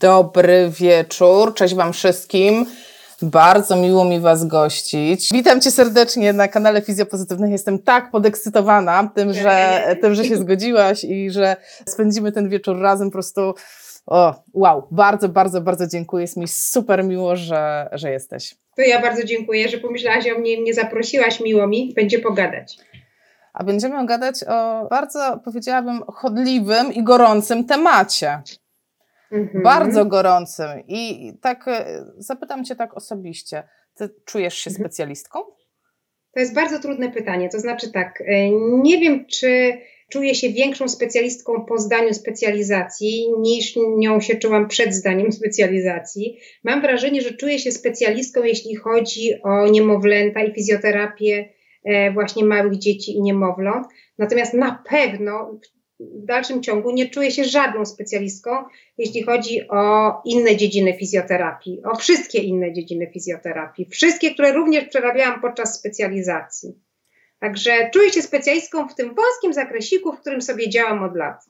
Dobry wieczór, cześć Wam wszystkim. Bardzo miło mi Was gościć. Witam Cię serdecznie na kanale Fizjopozytywnych. Jestem tak podekscytowana tym, że, tym, że się zgodziłaś i że spędzimy ten wieczór razem. Po prostu o, wow, bardzo, bardzo, bardzo dziękuję. Jest mi super miło, że, że jesteś. To ja bardzo dziękuję, że pomyślałaś o mnie i mnie zaprosiłaś. Miło mi, będzie pogadać. A będziemy gadać o bardzo, powiedziałabym, chodliwym i gorącym temacie. Mhm. Bardzo gorącym. I tak e, zapytam Cię tak osobiście. Ty czujesz się mhm. specjalistką? To jest bardzo trudne pytanie. To znaczy tak, e, nie wiem, czy czuję się większą specjalistką po zdaniu specjalizacji niż nią się czułam przed zdaniem specjalizacji. Mam wrażenie, że czuję się specjalistką, jeśli chodzi o niemowlęta i fizjoterapię e, właśnie małych dzieci i niemowląt. Natomiast na pewno w dalszym ciągu nie czuję się żadną specjalistką, jeśli chodzi o inne dziedziny fizjoterapii, o wszystkie inne dziedziny fizjoterapii, wszystkie, które również przerabiałam podczas specjalizacji. Także czuję się specjalistką w tym wąskim zakresiku, w którym sobie działam od lat.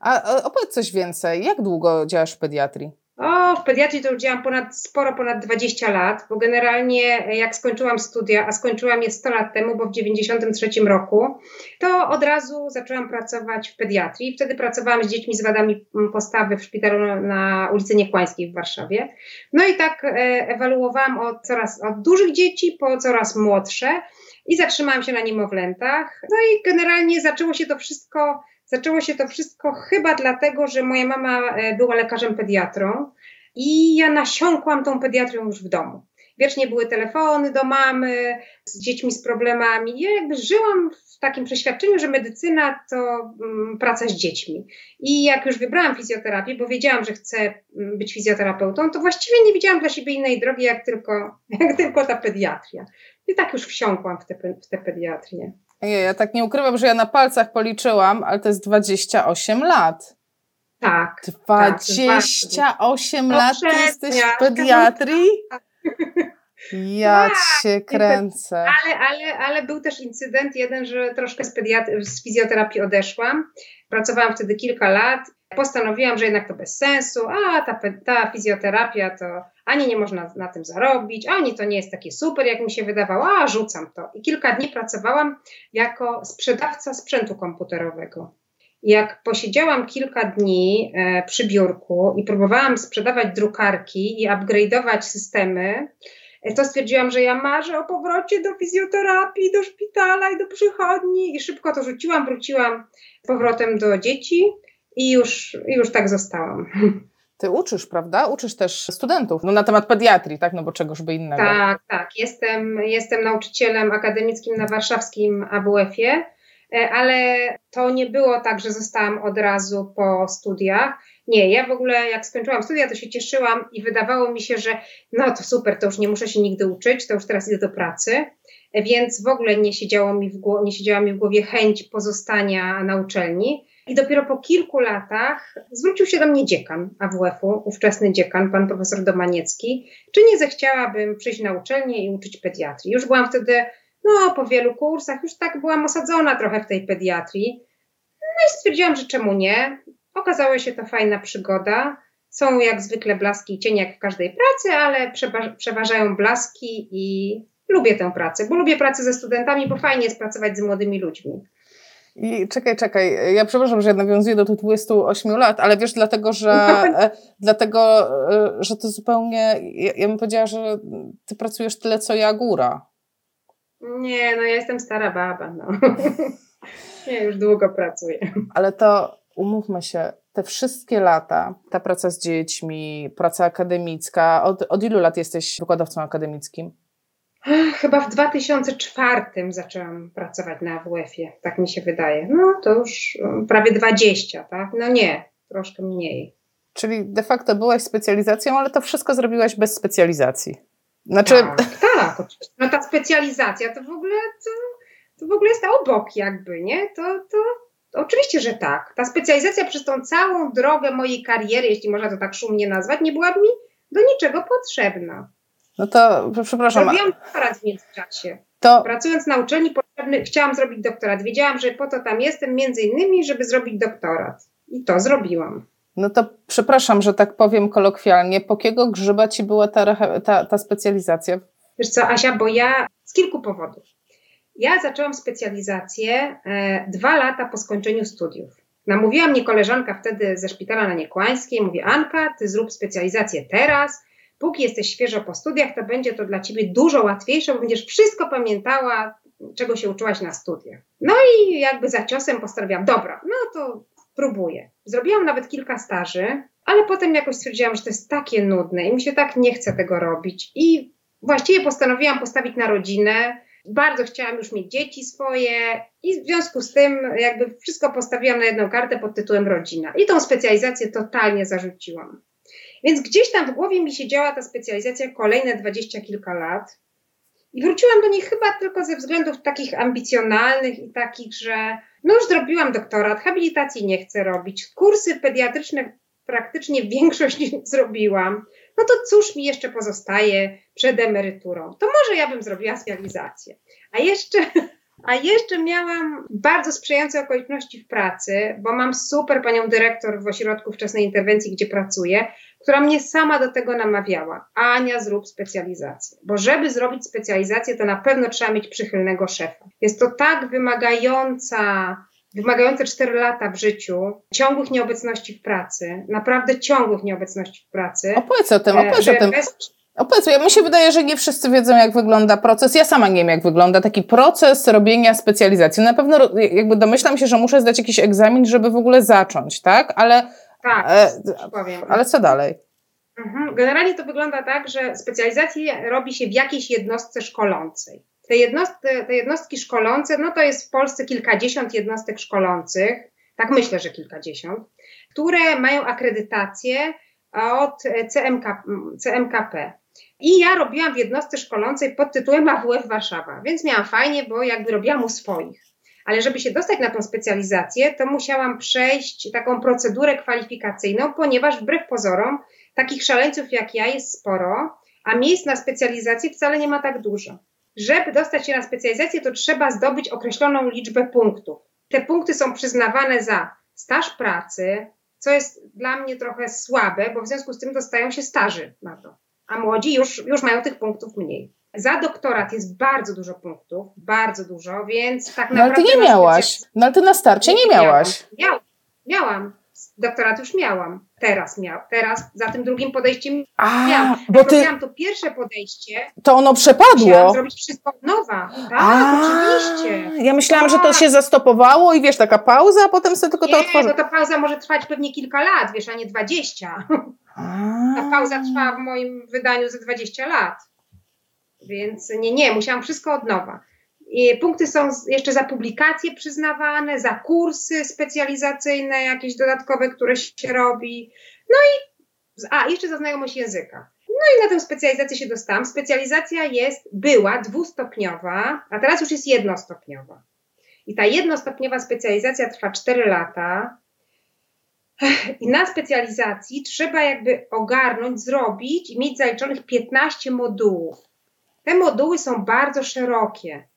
A opowiedz coś więcej. Jak długo działasz w pediatrii? O, w pediatrii to już działam ponad, sporo ponad 20 lat, bo generalnie e, jak skończyłam studia, a skończyłam je 100 lat temu, bo w 93 roku, to od razu zaczęłam pracować w pediatrii. Wtedy pracowałam z dziećmi z wadami postawy w szpitalu na ulicy Niekłańskiej w Warszawie. No i tak e, ewaluowałam od coraz od dużych dzieci po coraz młodsze i zatrzymałam się na niemowlętach. No i generalnie zaczęło się to wszystko Zaczęło się to wszystko chyba dlatego, że moja mama e, była lekarzem pediatrą i ja nasiąkłam tą pediatrią już w domu. Wiecznie były telefony do mamy z dziećmi z problemami. Ja jakby żyłam w takim przeświadczeniu, że medycyna to um, praca z dziećmi. I jak już wybrałam fizjoterapię, bo wiedziałam, że chcę mm, być fizjoterapeutą, to właściwie nie widziałam dla siebie innej drogi, jak tylko, jak tylko ta pediatria. I tak już wsiąkłam w tę pediatrię. Nie, ja tak nie ukrywam, że ja na palcach policzyłam, ale to jest 28 lat. Tak. 28 tak, lat ty jesteś w pediatrii? Ja cię kręcę. Ale, ale, ale był też incydent jeden, że troszkę z, z fizjoterapii odeszłam. Pracowałam wtedy kilka lat. Postanowiłam, że jednak to bez sensu, a ta, ta fizjoterapia to ani nie można na tym zarobić, ani to nie jest takie super, jak mi się wydawało, a rzucam to. I kilka dni pracowałam jako sprzedawca sprzętu komputerowego. Jak posiedziałam kilka dni e, przy biurku i próbowałam sprzedawać drukarki i upgrade'ować systemy, e, to stwierdziłam, że ja marzę o powrocie do fizjoterapii, do szpitala i do przychodni i szybko to rzuciłam, wróciłam z powrotem do dzieci i już, już tak zostałam. Ty uczysz, prawda? Uczysz też studentów no, na temat pediatrii, tak? No bo czegoż by innego. Tak, tak. Jestem, jestem nauczycielem akademickim na warszawskim AWF-ie, e, ale to nie było tak, że zostałam od razu po studiach. Nie, ja w ogóle jak skończyłam studia, to się cieszyłam i wydawało mi się, że no to super, to już nie muszę się nigdy uczyć, to już teraz idę do pracy. E, więc w ogóle nie, siedziało mi w nie siedziała mi w głowie chęć pozostania na uczelni. I dopiero po kilku latach zwrócił się do mnie dziekan AWF-u, ówczesny dziekan, pan profesor Domaniecki, czy nie zechciałabym przyjść na uczelnię i uczyć pediatrii. Już byłam wtedy, no po wielu kursach, już tak byłam osadzona trochę w tej pediatrii. No i stwierdziłam, że czemu nie. Okazała się to fajna przygoda. Są jak zwykle blaski i cienie jak w każdej pracy, ale przeważają blaski i lubię tę pracę, bo lubię pracę ze studentami, bo fajnie jest pracować z młodymi ludźmi. I czekaj, czekaj, ja przepraszam, że ja nawiązuję do tych 28 lat, ale wiesz, dlatego, że, e, dlatego, e, że to zupełnie, ja, ja bym powiedziała, że ty pracujesz tyle, co ja góra. Nie, no ja jestem stara baba, no. Ja już długo pracuję. Ale to, umówmy się, te wszystkie lata, ta praca z dziećmi, praca akademicka, od, od ilu lat jesteś wykładowcą akademickim? Chyba w 2004 zaczęłam pracować na AWF-ie, tak mi się wydaje. No to już um, prawie 20, tak? No nie, troszkę mniej. Czyli de facto byłaś specjalizacją, ale to wszystko zrobiłaś bez specjalizacji. Znaczy... Tak, tak, oczywiście. No ta specjalizacja to w ogóle to, to w ogóle jest obok jakby, nie? To, to, to oczywiście, że tak. Ta specjalizacja przez tą całą drogę mojej kariery, jeśli można to tak szumnie nazwać, nie była mi do niczego potrzebna. No to przepraszam. Zrobiłam doktorat w międzyczasie. To... Pracując na uczelni potrzebny, chciałam zrobić doktorat. Wiedziałam, że po to tam jestem, między innymi, żeby zrobić doktorat. I to zrobiłam. No to przepraszam, że tak powiem kolokwialnie, po kiego grzyba ci była ta, ta, ta specjalizacja? Wiesz co, Asia, bo ja z kilku powodów. Ja zaczęłam specjalizację e, dwa lata po skończeniu studiów. Namówiła mnie koleżanka wtedy ze szpitala na Niekłańskiej, mówi Anka, ty zrób specjalizację teraz, póki jesteś świeżo po studiach, to będzie to dla ciebie dużo łatwiejsze, bo będziesz wszystko pamiętała, czego się uczyłaś na studiach. No i jakby za ciosem postanowiłam, dobra, no to próbuję. Zrobiłam nawet kilka staży, ale potem jakoś stwierdziłam, że to jest takie nudne i mi się tak nie chce tego robić. I właściwie postanowiłam postawić na rodzinę. Bardzo chciałam już mieć dzieci swoje i w związku z tym jakby wszystko postawiłam na jedną kartę pod tytułem rodzina. I tą specjalizację totalnie zarzuciłam. Więc gdzieś tam w głowie mi się działa ta specjalizacja kolejne dwadzieścia kilka lat. I wróciłam do niej chyba tylko ze względów takich ambicjonalnych i takich, że no już zrobiłam doktorat, habilitacji nie chcę robić, kursy pediatryczne praktycznie większość zrobiłam. No to cóż mi jeszcze pozostaje przed emeryturą? To może ja bym zrobiła specjalizację. A jeszcze a jeszcze miałam bardzo sprzyjające okoliczności w pracy, bo mam super panią dyrektor w ośrodku wczesnej interwencji, gdzie pracuję, która mnie sama do tego namawiała. Ania, zrób specjalizację. Bo żeby zrobić specjalizację, to na pewno trzeba mieć przychylnego szefa. Jest to tak wymagająca wymagające 4 lata w życiu, ciągłych nieobecności w pracy, naprawdę ciągłych nieobecności w pracy. Opowiedz o tym, opowiedz o tym. Bez, Opowiedz, ja mi się wydaje, że nie wszyscy wiedzą, jak wygląda proces. Ja sama nie wiem, jak wygląda taki proces robienia specjalizacji. Na pewno jakby domyślam się, że muszę zdać jakiś egzamin, żeby w ogóle zacząć, tak? Ale, tak, e, powiem. ale co dalej? Mhm. Generalnie to wygląda tak, że specjalizację robi się w jakiejś jednostce szkolącej. Te, jednostki, te jednostki szkolące, no to jest w Polsce kilkadziesiąt jednostek szkolących, tak myślę, że kilkadziesiąt, które mają akredytację od CMK, CMKP. I ja robiłam w jednostce szkolącej pod tytułem AWF Warszawa, więc miałam fajnie, bo jakby robiłam u swoich. Ale żeby się dostać na tą specjalizację, to musiałam przejść taką procedurę kwalifikacyjną, ponieważ wbrew pozorom takich szaleńców jak ja jest sporo, a miejsc na specjalizację wcale nie ma tak dużo. Żeby dostać się na specjalizację, to trzeba zdobyć określoną liczbę punktów. Te punkty są przyznawane za staż pracy, co jest dla mnie trochę słabe, bo w związku z tym dostają się staży na to a młodzi już, już mają tych punktów mniej. Za doktorat jest bardzo dużo punktów, bardzo dużo, więc tak naprawdę. No ale ty nie miałaś. No ale ty na starcie nie, miałaś. Miałam. miałam. Doktorat już miałam. Teraz miał. Teraz za tym drugim podejściem A, miałam. Bo ty... miałam to pierwsze podejście. To ono przepadło. Musiałam zrobić wszystko od nowa. Tak, a, oczywiście. Ja myślałam, że to się zastopowało i wiesz, taka pauza, a potem sobie tylko nie, to otworzy. Nie, no to pauza może trwać pewnie kilka lat, wiesz, a nie dwadzieścia. Ta pauza trwa w moim wydaniu ze 20 lat. Więc nie, nie, musiałam wszystko od nowa. I punkty są jeszcze za publikacje przyznawane, za kursy specjalizacyjne, jakieś dodatkowe, które się robi. No i, a, jeszcze za znajomość języka. No i na tę specjalizację się dostałam. Specjalizacja jest, była dwustopniowa, a teraz już jest jednostopniowa. I ta jednostopniowa specjalizacja trwa 4 lata. I na specjalizacji trzeba jakby ogarnąć, zrobić i mieć zaliczonych 15 modułów. Te moduły są bardzo szerokie.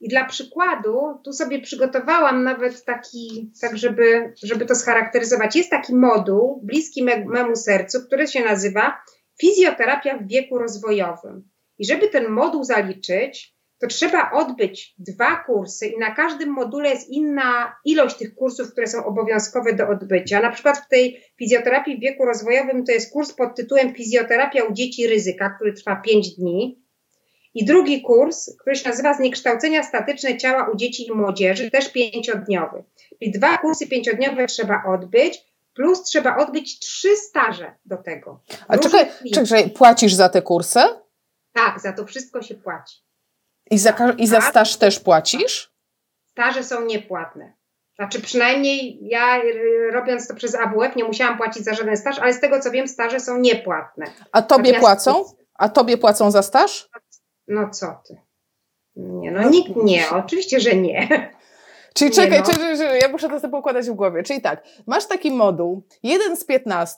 I dla przykładu, tu sobie przygotowałam nawet taki, tak żeby, żeby to scharakteryzować. Jest taki moduł bliski me, memu sercu, który się nazywa Fizjoterapia w wieku rozwojowym. I żeby ten moduł zaliczyć, to trzeba odbyć dwa kursy i na każdym module jest inna ilość tych kursów, które są obowiązkowe do odbycia. Na przykład w tej fizjoterapii w wieku rozwojowym to jest kurs pod tytułem Fizjoterapia u dzieci ryzyka, który trwa 5 dni. I drugi kurs, który się nazywa Zniekształcenia statyczne ciała u dzieci i młodzieży, też pięciodniowy. Czyli dwa kursy pięciodniowe trzeba odbyć, plus trzeba odbyć trzy staże do tego. A czekaj, czekaj, płacisz za te kursy? Tak, za to wszystko się płaci. I za, I za staż też płacisz? Staże są niepłatne. Znaczy przynajmniej ja y, robiąc to przez AWF nie musiałam płacić za żaden staż, ale z tego co wiem staże są niepłatne. A tobie Natomiast płacą? A tobie płacą za staż? No co ty? Nie, no nikt nie, oczywiście, że nie. Czyli nie czekaj, no. czekaj, ja muszę to sobie układać w głowie. Czyli tak, masz taki moduł, jeden z 15,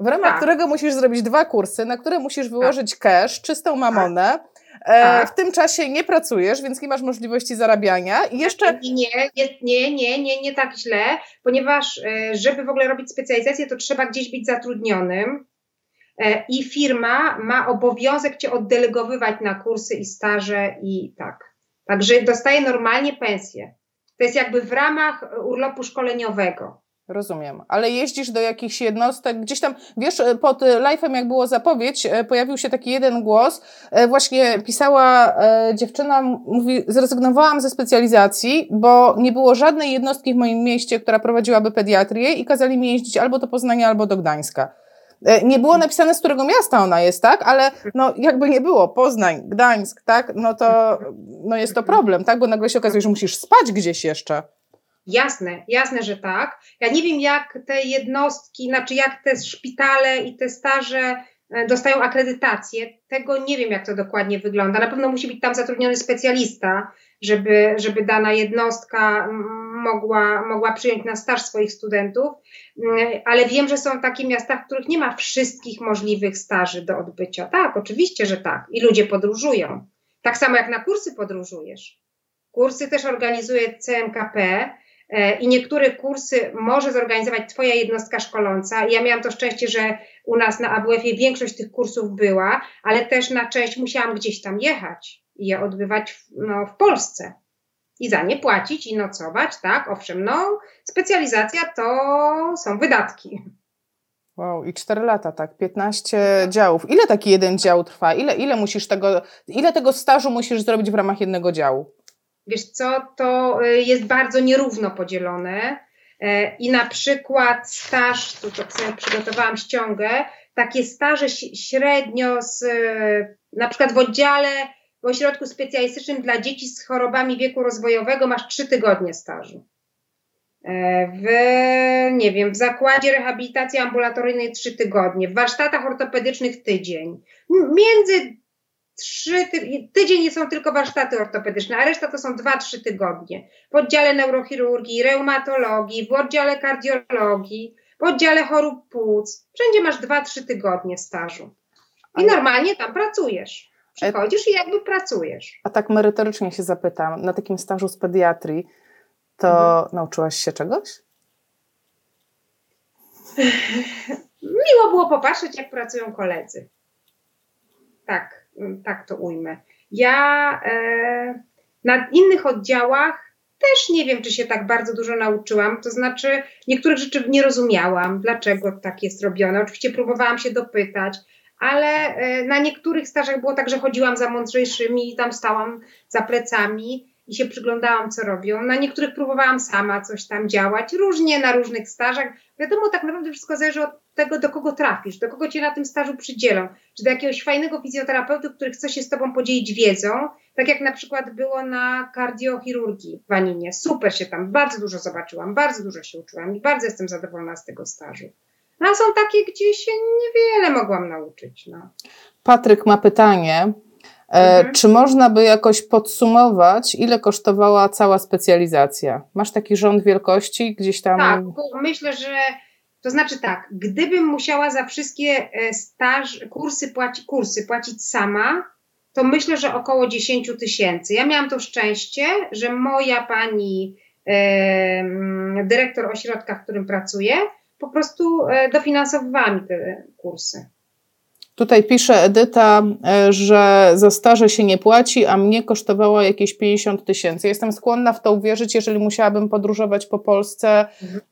w ramach tak. którego musisz zrobić dwa kursy, na które musisz wyłożyć tak. cash, czystą mamonę, E, tak. W tym czasie nie pracujesz, więc nie masz możliwości zarabiania. I jeszcze. Nie, nie, nie, nie, nie, nie tak źle, ponieważ e, żeby w ogóle robić specjalizację, to trzeba gdzieś być zatrudnionym. E, I firma ma obowiązek cię oddelegowywać na kursy i staże i tak. Także dostaje normalnie pensję. To jest jakby w ramach urlopu szkoleniowego. Rozumiem, ale jeździsz do jakichś jednostek, gdzieś tam, wiesz, pod live'em jak było zapowiedź, e, pojawił się taki jeden głos, e, właśnie pisała e, dziewczyna, mówi, zrezygnowałam ze specjalizacji, bo nie było żadnej jednostki w moim mieście, która prowadziłaby pediatrię i kazali mi jeździć albo do Poznania, albo do Gdańska. Nie było napisane, z którego miasta ona jest, tak? Ale no, jakby nie było, Poznań, Gdańsk, tak? No to no jest to problem, tak? Bo nagle się okazuje, że musisz spać gdzieś jeszcze. Jasne, jasne, że tak. Ja nie wiem, jak te jednostki, znaczy jak te szpitale i te staże e, dostają akredytację. Tego nie wiem, jak to dokładnie wygląda. Na pewno musi być tam zatrudniony specjalista, żeby, żeby dana jednostka mogła, mogła przyjąć na staż swoich studentów, mm, ale wiem, że są takie miasta, w których nie ma wszystkich możliwych staży do odbycia. Tak, oczywiście, że tak. I ludzie podróżują. Tak samo jak na kursy podróżujesz. Kursy też organizuje CMKP E, i niektóre kursy może zorganizować Twoja jednostka szkoląca. Ja miałam to szczęście, że u nas na AWF-ie większość tych kursów była, ale też na część musiałam gdzieś tam jechać i je odbywać w, no, w Polsce. I za nie płacić i nocować, tak, owszem, no, specjalizacja to są wydatki. Wow, i 4 lata, tak, 15 działów. Ile taki jeden dział trwa? Ile, ile musisz tego, ile tego stażu musisz zrobić w ramach jednego działu? Wiesz co, to y, jest bardzo nierówno podzielone. E, I na przykład staż, tu to sobie przygotowałam ściągę, takie staże średnio z, na przykład w oddziale, w ośrodku specjalistycznym dla dzieci z chorobami wieku rozwojowego masz trzy tygodnie stażu. E, w, nie wiem, w zakładzie rehabilitacji ambulatoryjnej trzy tygodnie, w warsztatach ortopedycznych tydzień. Między trzy ty tydzień są tylko warsztaty ortopedyczne, a reszta to są dwa, trzy tygodnie. W oddziale neurochirurgii, reumatologii, w oddziale kardiologii, w oddziale chorób płuc. Wszędzie masz dwa, trzy tygodnie stażu. I normalnie tam pracujesz. Przychodzisz i jakby pracujesz. A tak merytorycznie się zapytam, na takim stażu z pediatrii, to mhm. nauczyłaś się czegoś? Miło było popatrzeć, jak pracują koledzy. Tak. Mm, tak to ujmę. Ja e, na innych oddziałach też nie wiem, czy się tak bardzo dużo nauczyłam. To znaczy, niektórych rzeczy nie rozumiałam, dlaczego tak jest robione. Oczywiście próbowałam się dopytać, ale e, na niektórych stażach było tak, że chodziłam za mądrzejszymi i tam stałam za plecami i się przyglądałam, co robią. Na niektórych próbowałam sama coś tam działać, różnie na różnych stażach. Wiadomo, tak naprawdę wszystko zależy od tego, do kogo trafisz, do kogo cię na tym stażu przydzielą. Czy do jakiegoś fajnego fizjoterapeuty, który chce się z tobą podzielić wiedzą, tak jak na przykład było na kardiochirurgii w Aninie. Super się tam, bardzo dużo zobaczyłam, bardzo dużo się uczyłam i bardzo jestem zadowolona z tego stażu. No a są takie, gdzie się niewiele mogłam nauczyć. No. Patryk ma pytanie. E, mhm. Czy można by jakoś podsumować, ile kosztowała cała specjalizacja? Masz taki rząd wielkości gdzieś tam? Tak, myślę, że to znaczy tak, gdybym musiała za wszystkie e, staż, kursy, płaci, kursy płacić sama, to myślę, że około 10 tysięcy. Ja miałam to szczęście, że moja pani e, dyrektor ośrodka, w którym pracuję, po prostu e, dofinansowywała mi te kursy. Tutaj pisze Edyta, e, że za staże się nie płaci, a mnie kosztowała jakieś 50 tysięcy. Jestem skłonna w to uwierzyć, jeżeli musiałabym podróżować po Polsce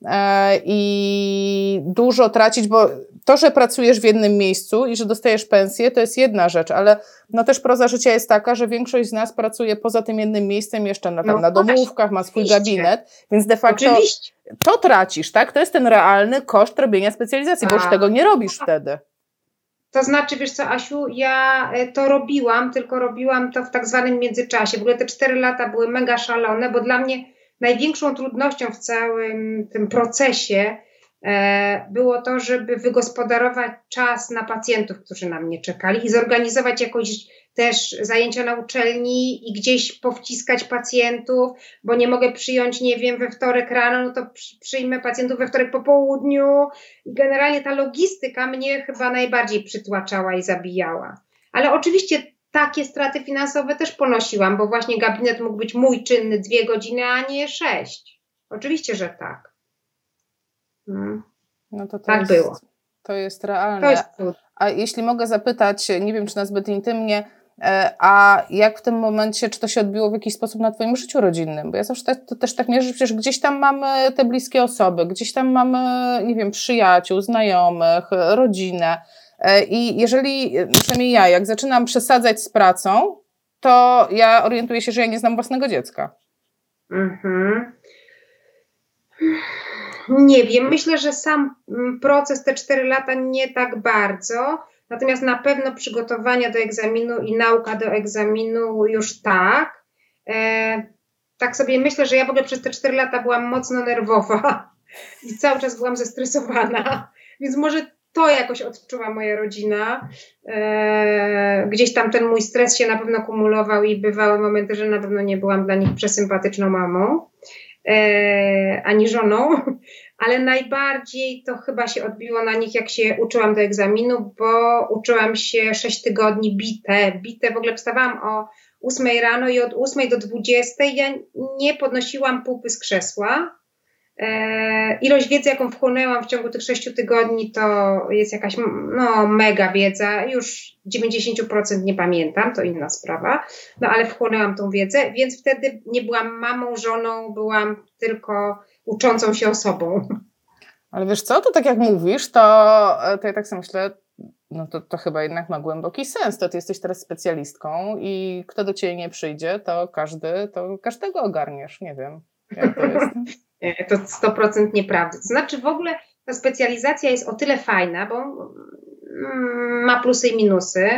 e, i dużo tracić, bo to, że pracujesz w jednym miejscu i że dostajesz pensję, to jest jedna rzecz, ale no też proza życia jest taka, że większość z nas pracuje poza tym jednym miejscem jeszcze na, tam, no, na domówkach, ma swój gabinet, więc de facto Oczywiście. to tracisz, tak? To jest ten realny koszt robienia specjalizacji, bo już tego nie robisz wtedy. To znaczy, wiesz co, Asiu, ja e, to robiłam, tylko robiłam to w tak zwanym międzyczasie. W ogóle te cztery lata były mega szalone, bo dla mnie największą trudnością w całym tym procesie e, było to, żeby wygospodarować czas na pacjentów, którzy na mnie czekali i zorganizować jakoś też zajęcia na uczelni i gdzieś powciskać pacjentów, bo nie mogę przyjąć, nie wiem, we wtorek rano, no to przyjmę pacjentów we wtorek po południu. I generalnie ta logistyka mnie chyba najbardziej przytłaczała i zabijała. Ale oczywiście takie straty finansowe też ponosiłam, bo właśnie gabinet mógł być mój czynny dwie godziny, a nie sześć. Oczywiście, że tak. Hmm. No to, to tak jest, było. To jest realne. To jest a jeśli mogę zapytać, nie wiem czy na zbyt intymnie, a jak w tym momencie, czy to się odbiło w jakiś sposób na Twoim życiu rodzinnym? Bo ja zawsze to też tak mierzę, że przecież gdzieś tam mamy te bliskie osoby, gdzieś tam mamy, nie wiem, przyjaciół, znajomych, rodzinę. E, I jeżeli, przynajmniej ja, jak zaczynam przesadzać z pracą, to ja orientuję się, że ja nie znam własnego dziecka. Mhm. Nie wiem, myślę, że sam mm, proces te cztery lata nie tak bardzo, natomiast na pewno przygotowania do egzaminu i nauka do egzaminu już tak. E, tak sobie myślę, że ja w ogóle przez te cztery lata byłam mocno nerwowa i cały czas byłam zestresowana, więc może to jakoś odczuwa moja rodzina. E, gdzieś tam ten mój stres się na pewno kumulował i bywały momenty, że na pewno nie byłam dla nich przesympatyczną mamą e, ani żoną, ale najbardziej to chyba się odbiło na nich, jak się uczyłam do egzaminu, bo uczyłam się 6 tygodni bite. Bite w ogóle wstawałam o 8 rano i od 8 do 20 ja nie podnosiłam pupy z krzesła. E, ilość wiedzy, jaką wchłonęłam w ciągu tych 6 tygodni, to jest jakaś no, mega wiedza. Już 90% nie pamiętam, to inna sprawa, no ale wchłonęłam tą wiedzę, więc wtedy nie byłam mamą, żoną, byłam tylko uczącą się osobą. Ale wiesz co, to tak jak mówisz, to, to ja tak sobie myślę, no to, to chyba jednak ma głęboki sens. To ty jesteś teraz specjalistką i kto do ciebie nie przyjdzie, to każdy, to każdego ogarniesz. Nie wiem, jak to jest. to 100% nieprawda. To znaczy w ogóle ta specjalizacja jest o tyle fajna, bo ma plusy i minusy.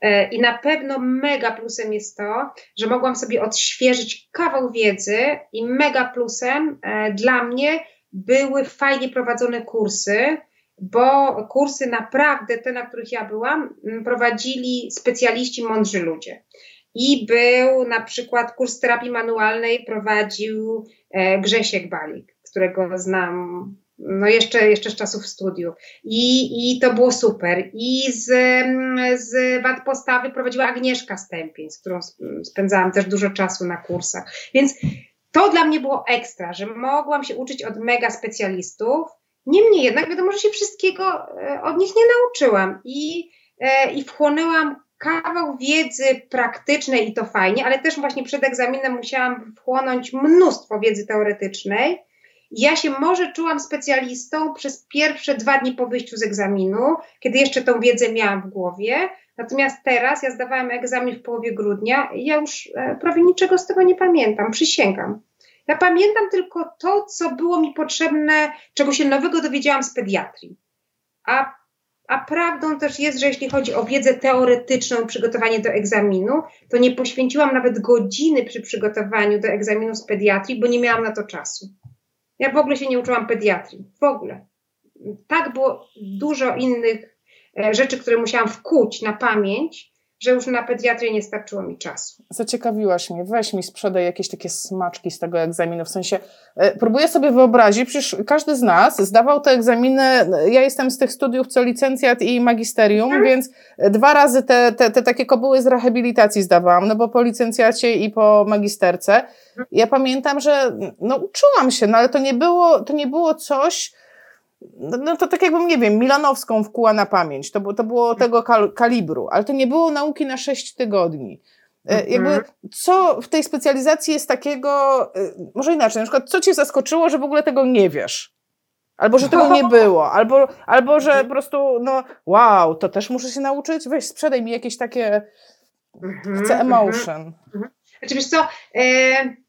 E, I na pewno mega plusem jest to, że mogłam sobie odświeżyć kawał wiedzy, i mega plusem e, dla mnie były fajnie prowadzone kursy, bo kursy naprawdę, te na których ja byłam, prowadzili specjaliści, mądrzy ludzie. I był na przykład kurs terapii manualnej, prowadził e, Grzesiek Balik, którego znam no jeszcze, jeszcze z czasów studiów. I, I to było super. I z, z wad postawy prowadziła Agnieszka Stępień, z którą spędzałam też dużo czasu na kursach. Więc to dla mnie było ekstra, że mogłam się uczyć od mega specjalistów. Niemniej jednak wiadomo, że się wszystkiego e, od nich nie nauczyłam i, e, i wchłonęłam kawał wiedzy praktycznej i to fajnie, ale też właśnie przed egzaminem musiałam wchłonąć mnóstwo wiedzy teoretycznej. Ja się może czułam specjalistą przez pierwsze dwa dni po wyjściu z egzaminu, kiedy jeszcze tą wiedzę miałam w głowie. Natomiast teraz ja zdawałam egzamin w połowie grudnia i ja już e, prawie niczego z tego nie pamiętam, przysięgam. Ja pamiętam tylko to, co było mi potrzebne, czego się nowego dowiedziałam z pediatrii. A a prawdą też jest, że jeśli chodzi o wiedzę teoretyczną, przygotowanie do egzaminu, to nie poświęciłam nawet godziny przy przygotowaniu do egzaminu z pediatrii, bo nie miałam na to czasu. Ja w ogóle się nie uczyłam pediatrii. W ogóle. Tak było dużo innych e, rzeczy, które musiałam wkuć na pamięć, że już na pediatrię nie starczyło mi czasu. Zaciekawiłaś mnie. Weź mi sprzedaj jakieś takie smaczki z tego egzaminu. W sensie, e, próbuję sobie wyobrazić, przecież każdy z nas zdawał te egzaminy. Ja jestem z tych studiów co licencjat i magisterium, hmm. więc dwa razy te, te, te takie kobyły z rehabilitacji zdawałam, no bo po licencjacie i po magisterce. Ja pamiętam, że no, uczyłam się, no ale to nie było, to nie było coś, no, no to tak jakbym, nie wiem, Milanowską wkuła na pamięć. To, to było tego kal kalibru, ale to nie było nauki na sześć tygodni. E, mhm. Jakby, co w tej specjalizacji jest takiego, e, może inaczej, na przykład, co cię zaskoczyło, że w ogóle tego nie wiesz? Albo, że tego nie było, albo, albo że po prostu, no, wow, to też muszę się nauczyć? Weź, sprzedaj mi jakieś takie, mhm, chcę mhm, emotion. Znaczy, wiesz co, e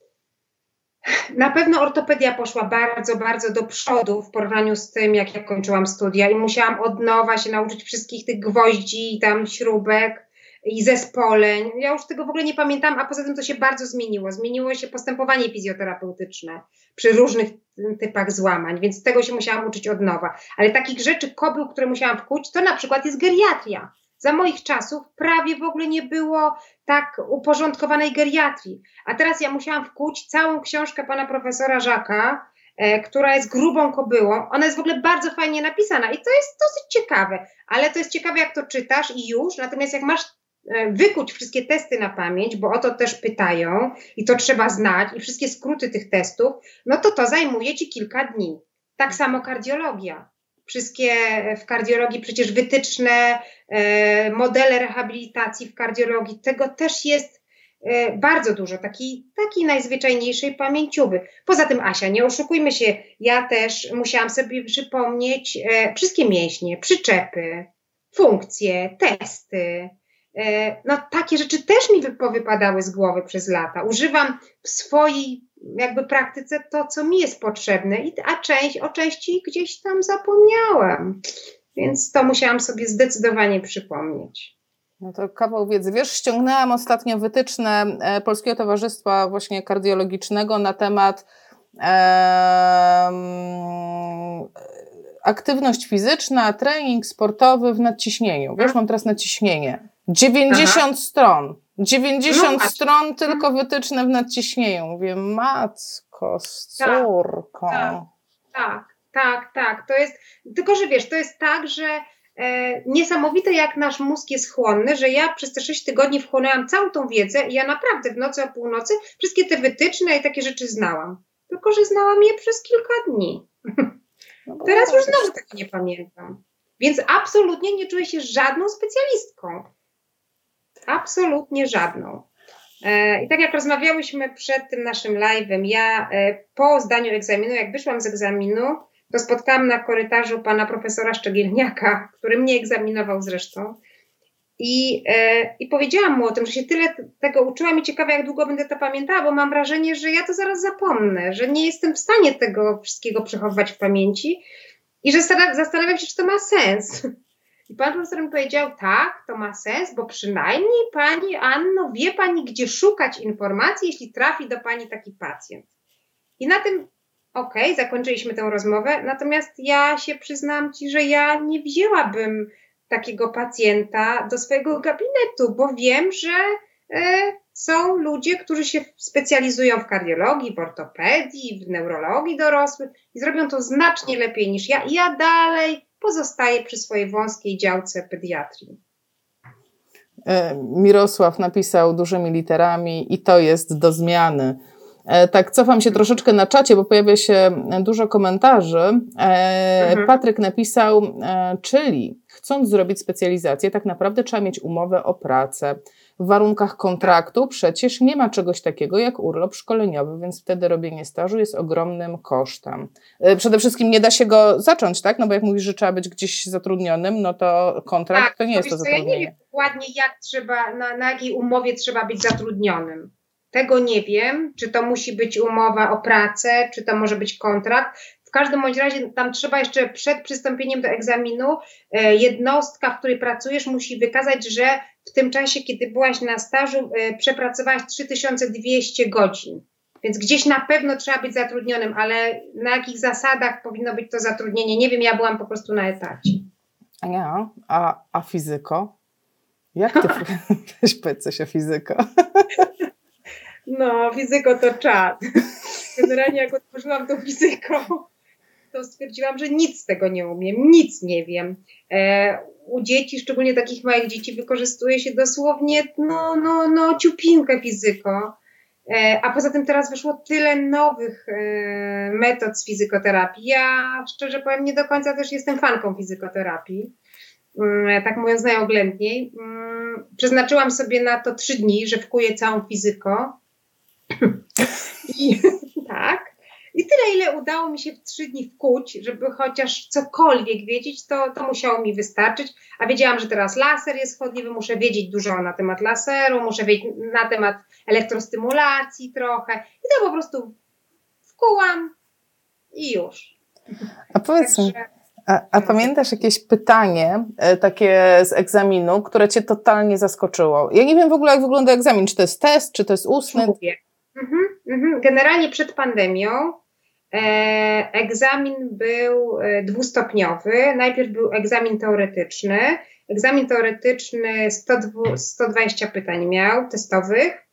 na pewno ortopedia poszła bardzo, bardzo do przodu w porównaniu z tym, jak ja kończyłam studia i musiałam od nowa się nauczyć wszystkich tych gwoździ i tam śrubek i zespoleń. Ja już tego w ogóle nie pamiętam, a poza tym to się bardzo zmieniło. Zmieniło się postępowanie fizjoterapeutyczne przy różnych typach złamań, więc tego się musiałam uczyć od nowa. Ale takich rzeczy, kobył, które musiałam wkuć, to na przykład jest geriatria. Za moich czasów prawie w ogóle nie było tak uporządkowanej geriatrii. A teraz ja musiałam wkuć całą książkę pana profesora Żaka, e, która jest grubą kobyłą. Ona jest w ogóle bardzo fajnie napisana i to jest dosyć ciekawe, ale to jest ciekawe, jak to czytasz i już, natomiast jak masz e, wykuć wszystkie testy na pamięć, bo o to też pytają i to trzeba znać i wszystkie skróty tych testów, no to to zajmuje ci kilka dni. Tak samo kardiologia. Wszystkie w kardiologii przecież wytyczne, e, modele rehabilitacji w kardiologii, tego też jest e, bardzo dużo, takiej taki najzwyczajniejszej pamięciowy. Poza tym, Asia, nie oszukujmy się, ja też musiałam sobie przypomnieć e, wszystkie mięśnie, przyczepy, funkcje, testy. No, takie rzeczy też mi powypadały z głowy przez lata. Używam w swojej jakby praktyce to, co mi jest potrzebne, a część, o części gdzieś tam zapomniałam. Więc to musiałam sobie zdecydowanie przypomnieć. No to kawał wiedzy. Wiesz, ściągnęłam ostatnio wytyczne e, Polskiego Towarzystwa właśnie Kardiologicznego na temat e, aktywność fizyczna, trening sportowy w nadciśnieniu. Wiesz, mam teraz nadciśnienie. 90 Aha. stron. 90 no, stron tylko wytyczne w nadciśnieniu. Mówię, matko, córko. Tak, tak, tak, tak. To jest, tylko że wiesz, to jest tak, że e, niesamowite jak nasz mózg jest chłonny, że ja przez te 6 tygodni wchłonęłam całą tą wiedzę i ja naprawdę w nocy o północy wszystkie te wytyczne i takie rzeczy znałam. Tylko, że znałam je przez kilka dni. No Teraz już znowu tego nie pamiętam. Więc absolutnie nie czuję się żadną specjalistką. Absolutnie żadną. E, I tak jak rozmawiałyśmy przed tym naszym live'em, ja e, po zdaniu egzaminu, jak wyszłam z egzaminu, to spotkałam na korytarzu pana profesora Szczegielniaka, który mnie egzaminował zresztą. I, e, I powiedziałam mu o tym, że się tyle tego uczyłam i ciekawe, jak długo będę to pamiętała, bo mam wrażenie, że ja to zaraz zapomnę, że nie jestem w stanie tego wszystkiego przechowywać w pamięci i że zastanawiam się, czy to ma sens. I pan profesor mi powiedział, tak, to ma sens, bo przynajmniej pani Anno wie pani, gdzie szukać informacji, jeśli trafi do pani taki pacjent. I na tym, okej, okay, zakończyliśmy tę rozmowę, natomiast ja się przyznam ci, że ja nie wzięłabym takiego pacjenta do swojego gabinetu, bo wiem, że e, są ludzie, którzy się specjalizują w kardiologii, w ortopedii, w neurologii dorosłych i zrobią to znacznie lepiej niż ja. Ja dalej pozostaje przy swojej wąskiej działce pediatrii. E, Mirosław napisał dużymi literami i to jest do zmiany. E, tak, cofam się troszeczkę na czacie, bo pojawia się dużo komentarzy. E, mhm. Patryk napisał, czyli chcąc zrobić specjalizację, tak naprawdę trzeba mieć umowę o pracę. W warunkach kontraktu przecież nie ma czegoś takiego jak urlop szkoleniowy, więc wtedy robienie stażu jest ogromnym kosztem. E, przede wszystkim nie da się go zacząć, tak? No bo jak mówisz, że trzeba być gdzieś zatrudnionym, no to kontrakt tak, to nie jest to zatrudnienie. Ja nie wiem dokładnie jak trzeba, na, na jakiej umowie trzeba być zatrudnionym. Tego nie wiem, czy to musi być umowa o pracę, czy to może być kontrakt. W każdym bądź razie tam trzeba jeszcze przed przystąpieniem do egzaminu e, jednostka, w której pracujesz, musi wykazać, że w tym czasie, kiedy byłaś na stażu, e, przepracowałaś 3200 godzin. Więc gdzieś na pewno trzeba być zatrudnionym, ale na jakich zasadach powinno być to zatrudnienie? Nie wiem, ja byłam po prostu na etacie. A ja, a, a fizyko? Jak ty weź powiedz o fizyko? No, fizyko to czad. Generalnie jak otworzyłam tą fizyką, to stwierdziłam, że nic z tego nie umiem, nic nie wiem. E, u dzieci, szczególnie takich małych dzieci, wykorzystuje się dosłownie no, no, no, ciupinkę fizyko. E, a poza tym teraz wyszło tyle nowych e, metod z fizykoterapii. Ja szczerze powiem, nie do końca też jestem fanką fizykoterapii. Mm, tak mówiąc najoględniej. Mm, przeznaczyłam sobie na to trzy dni, że wkuję całą fizyko. I. I tyle, ile udało mi się w trzy dni wkuć, żeby chociaż cokolwiek wiedzieć, to, to musiało mi wystarczyć. A wiedziałam, że teraz laser jest chodliwy, muszę wiedzieć dużo na temat laseru, muszę wiedzieć na temat elektrostymulacji trochę. I to po prostu wkułam i już. A powiedz mi, a, a, pamiętasz jakieś pytanie e, takie z egzaminu, które cię totalnie zaskoczyło? Ja nie wiem w ogóle, jak wygląda egzamin. Czy to jest test, czy to jest ustny? Mówię. Mhm, mhm. Generalnie przed pandemią e, egzamin był e, dwustopniowy. Najpierw był egzamin teoretyczny. Egzamin teoretyczny 102, 120 pytań miał testowych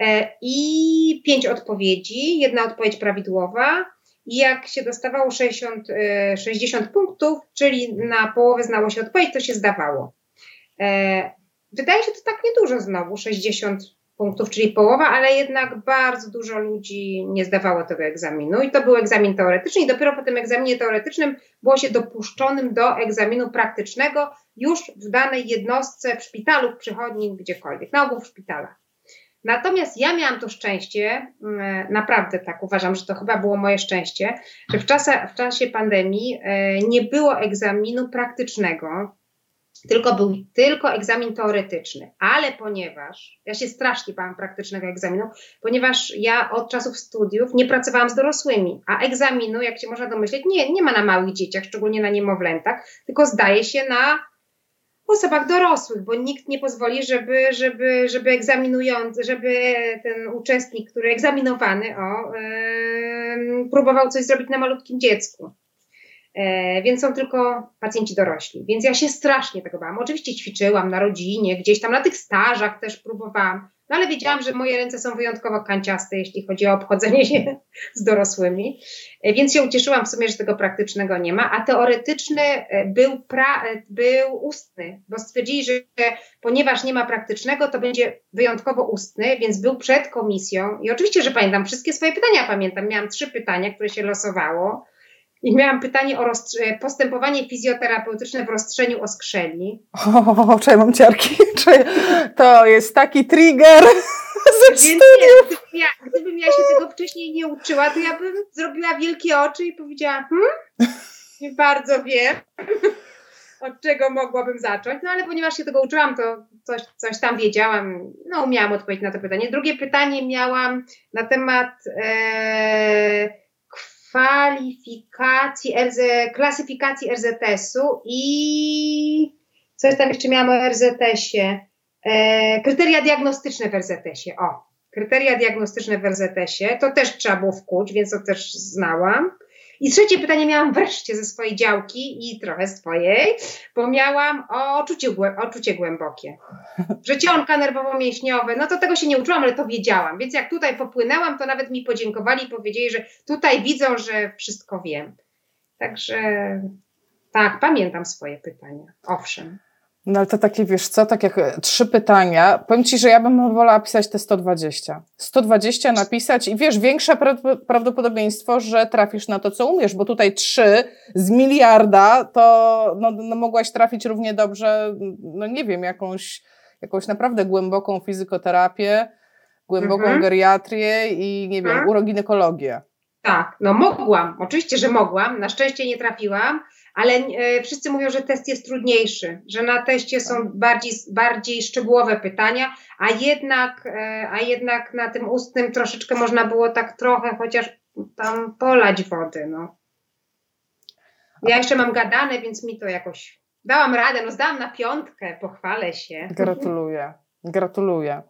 e, i 5 odpowiedzi, jedna odpowiedź prawidłowa. I jak się dostawało 60, 60 punktów, czyli na połowę znało się odpowiedź, to się zdawało. wydaje się to tak niedużo znowu, 60 punktów, czyli połowa, ale jednak bardzo dużo ludzi nie zdawało tego egzaminu i to był egzamin teoretyczny i dopiero po tym egzaminie teoretycznym było się dopuszczonym do egzaminu praktycznego już w danej jednostce, w szpitalu, w przychodni, gdziekolwiek, na ogół w szpitalach. Natomiast ja miałam to szczęście, mm, naprawdę tak uważam, że to chyba było moje szczęście, że w czasie, w czasie pandemii e, nie było egzaminu praktycznego, tylko był tylko egzamin teoretyczny, ale ponieważ ja się strasznie bałam praktycznego egzaminu, ponieważ ja od czasów studiów nie pracowałam z dorosłymi, a egzaminu, jak się można domyśleć, nie, nie ma na małych dzieciach, szczególnie na niemowlętach, tylko zdaje się na osobach dorosłych, bo nikt nie pozwoli, żeby, żeby, żeby egzaminujący, żeby ten uczestnik, który egzaminowany, o, yy, próbował coś zrobić na malutkim dziecku. E, więc są tylko pacjenci dorośli. Więc ja się strasznie tego bałam. Oczywiście ćwiczyłam na rodzinie, gdzieś tam na tych stażach też próbowałam, no ale wiedziałam, że moje ręce są wyjątkowo kanciaste, jeśli chodzi o obchodzenie się z dorosłymi. E, więc się ucieszyłam w sumie, że tego praktycznego nie ma, a teoretyczny e, był, pra, był ustny, bo stwierdzili, że ponieważ nie ma praktycznego, to będzie wyjątkowo ustny, więc był przed komisją. I oczywiście, że pamiętam wszystkie swoje pytania, pamiętam. Miałam trzy pytania, które się losowało i miałam pytanie o postępowanie fizjoterapeutyczne w rozstrzeniu oskrzeli. O, czy ja mam ciarki? Czy to jest taki trigger ze studiów? Gdybym, ja, gdybym ja się tego wcześniej nie uczyła, to ja bym zrobiła wielkie oczy i powiedziała, hmm, nie bardzo wiem, od czego mogłabym zacząć. No ale ponieważ się tego uczyłam, to coś, coś tam wiedziałam, no umiałam odpowiedzieć na to pytanie. Drugie pytanie miałam na temat... E, kwalifikacji, RZ, klasyfikacji RZS-u i coś tam jeszcze miałam o RZS-ie. E, kryteria diagnostyczne w RZS-ie. O, kryteria diagnostyczne w RZS-ie. To też trzeba było wkuć, więc to też znałam. I trzecie pytanie miałam wreszcie ze swojej działki i trochę z twojej, bo miałam o czucie, o czucie głębokie. Życionka nerwowo-mięśniowe, no to tego się nie uczyłam, ale to wiedziałam. Więc jak tutaj popłynęłam, to nawet mi podziękowali i powiedzieli, że tutaj widzą, że wszystko wiem. Także tak, pamiętam swoje pytania. Owszem. No ale to takie, wiesz co, tak jak e, trzy pytania, powiem Ci, że ja bym wolała pisać te 120. 120 napisać i wiesz, większe prawdopodobieństwo, że trafisz na to, co umiesz, bo tutaj trzy z miliarda, to no, no mogłaś trafić równie dobrze, no nie wiem, jakąś, jakąś naprawdę głęboką fizykoterapię, głęboką mhm. geriatrię i nie wiem, mhm. uroginekologię. Tak, no mogłam, oczywiście, że mogłam, na szczęście nie trafiłam, ale e, wszyscy mówią, że test jest trudniejszy, że na teście są bardziej, bardziej szczegółowe pytania, a jednak, e, a jednak na tym ustnym troszeczkę można było tak trochę chociaż tam polać wody. No. Ja jeszcze mam gadane, więc mi to jakoś dałam radę, no zdałam na piątkę, pochwalę się. Gratuluję, gratuluję.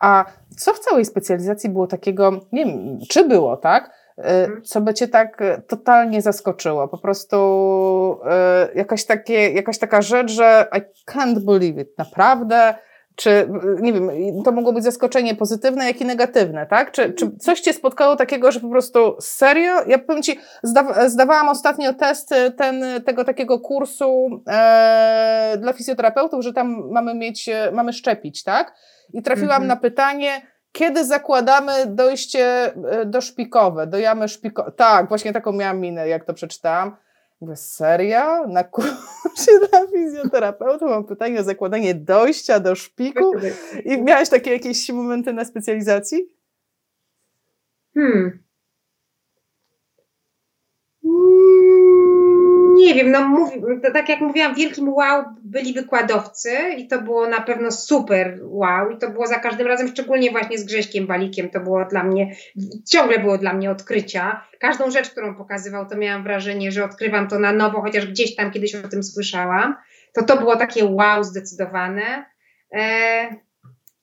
A co w całej specjalizacji było takiego, nie wiem, czy było, tak? E, mhm. co by cię tak e, totalnie zaskoczyło. Po prostu e, jakaś, takie, jakaś taka rzecz, że I can't believe it, naprawdę. Czy, nie wiem, to mogło być zaskoczenie pozytywne, jak i negatywne, tak? Czy, czy coś cię spotkało takiego, że po prostu serio? Ja powiem ci, zda, zdawałam ostatnio test ten, tego takiego kursu e, dla fizjoterapeutów, że tam mamy mieć, mamy szczepić, tak? I trafiłam mhm. na pytanie, kiedy zakładamy dojście e, do szpikowe, do jamy szpikowe? Tak, właśnie taką miałam minę, jak to przeczytałam. Mówię, serio? Na kursie dla fizjoterapeutów mam pytanie o zakładanie dojścia do szpiku? I miałaś takie jakieś momenty na specjalizacji? Hmm nie wiem, no tak jak mówiłam, wielkim wow byli wykładowcy i to było na pewno super wow i to było za każdym razem, szczególnie właśnie z Grześkiem Balikiem, to było dla mnie, ciągle było dla mnie odkrycia. Każdą rzecz, którą pokazywał, to miałam wrażenie, że odkrywam to na nowo, chociaż gdzieś tam kiedyś o tym słyszałam. To to było takie wow zdecydowane. E,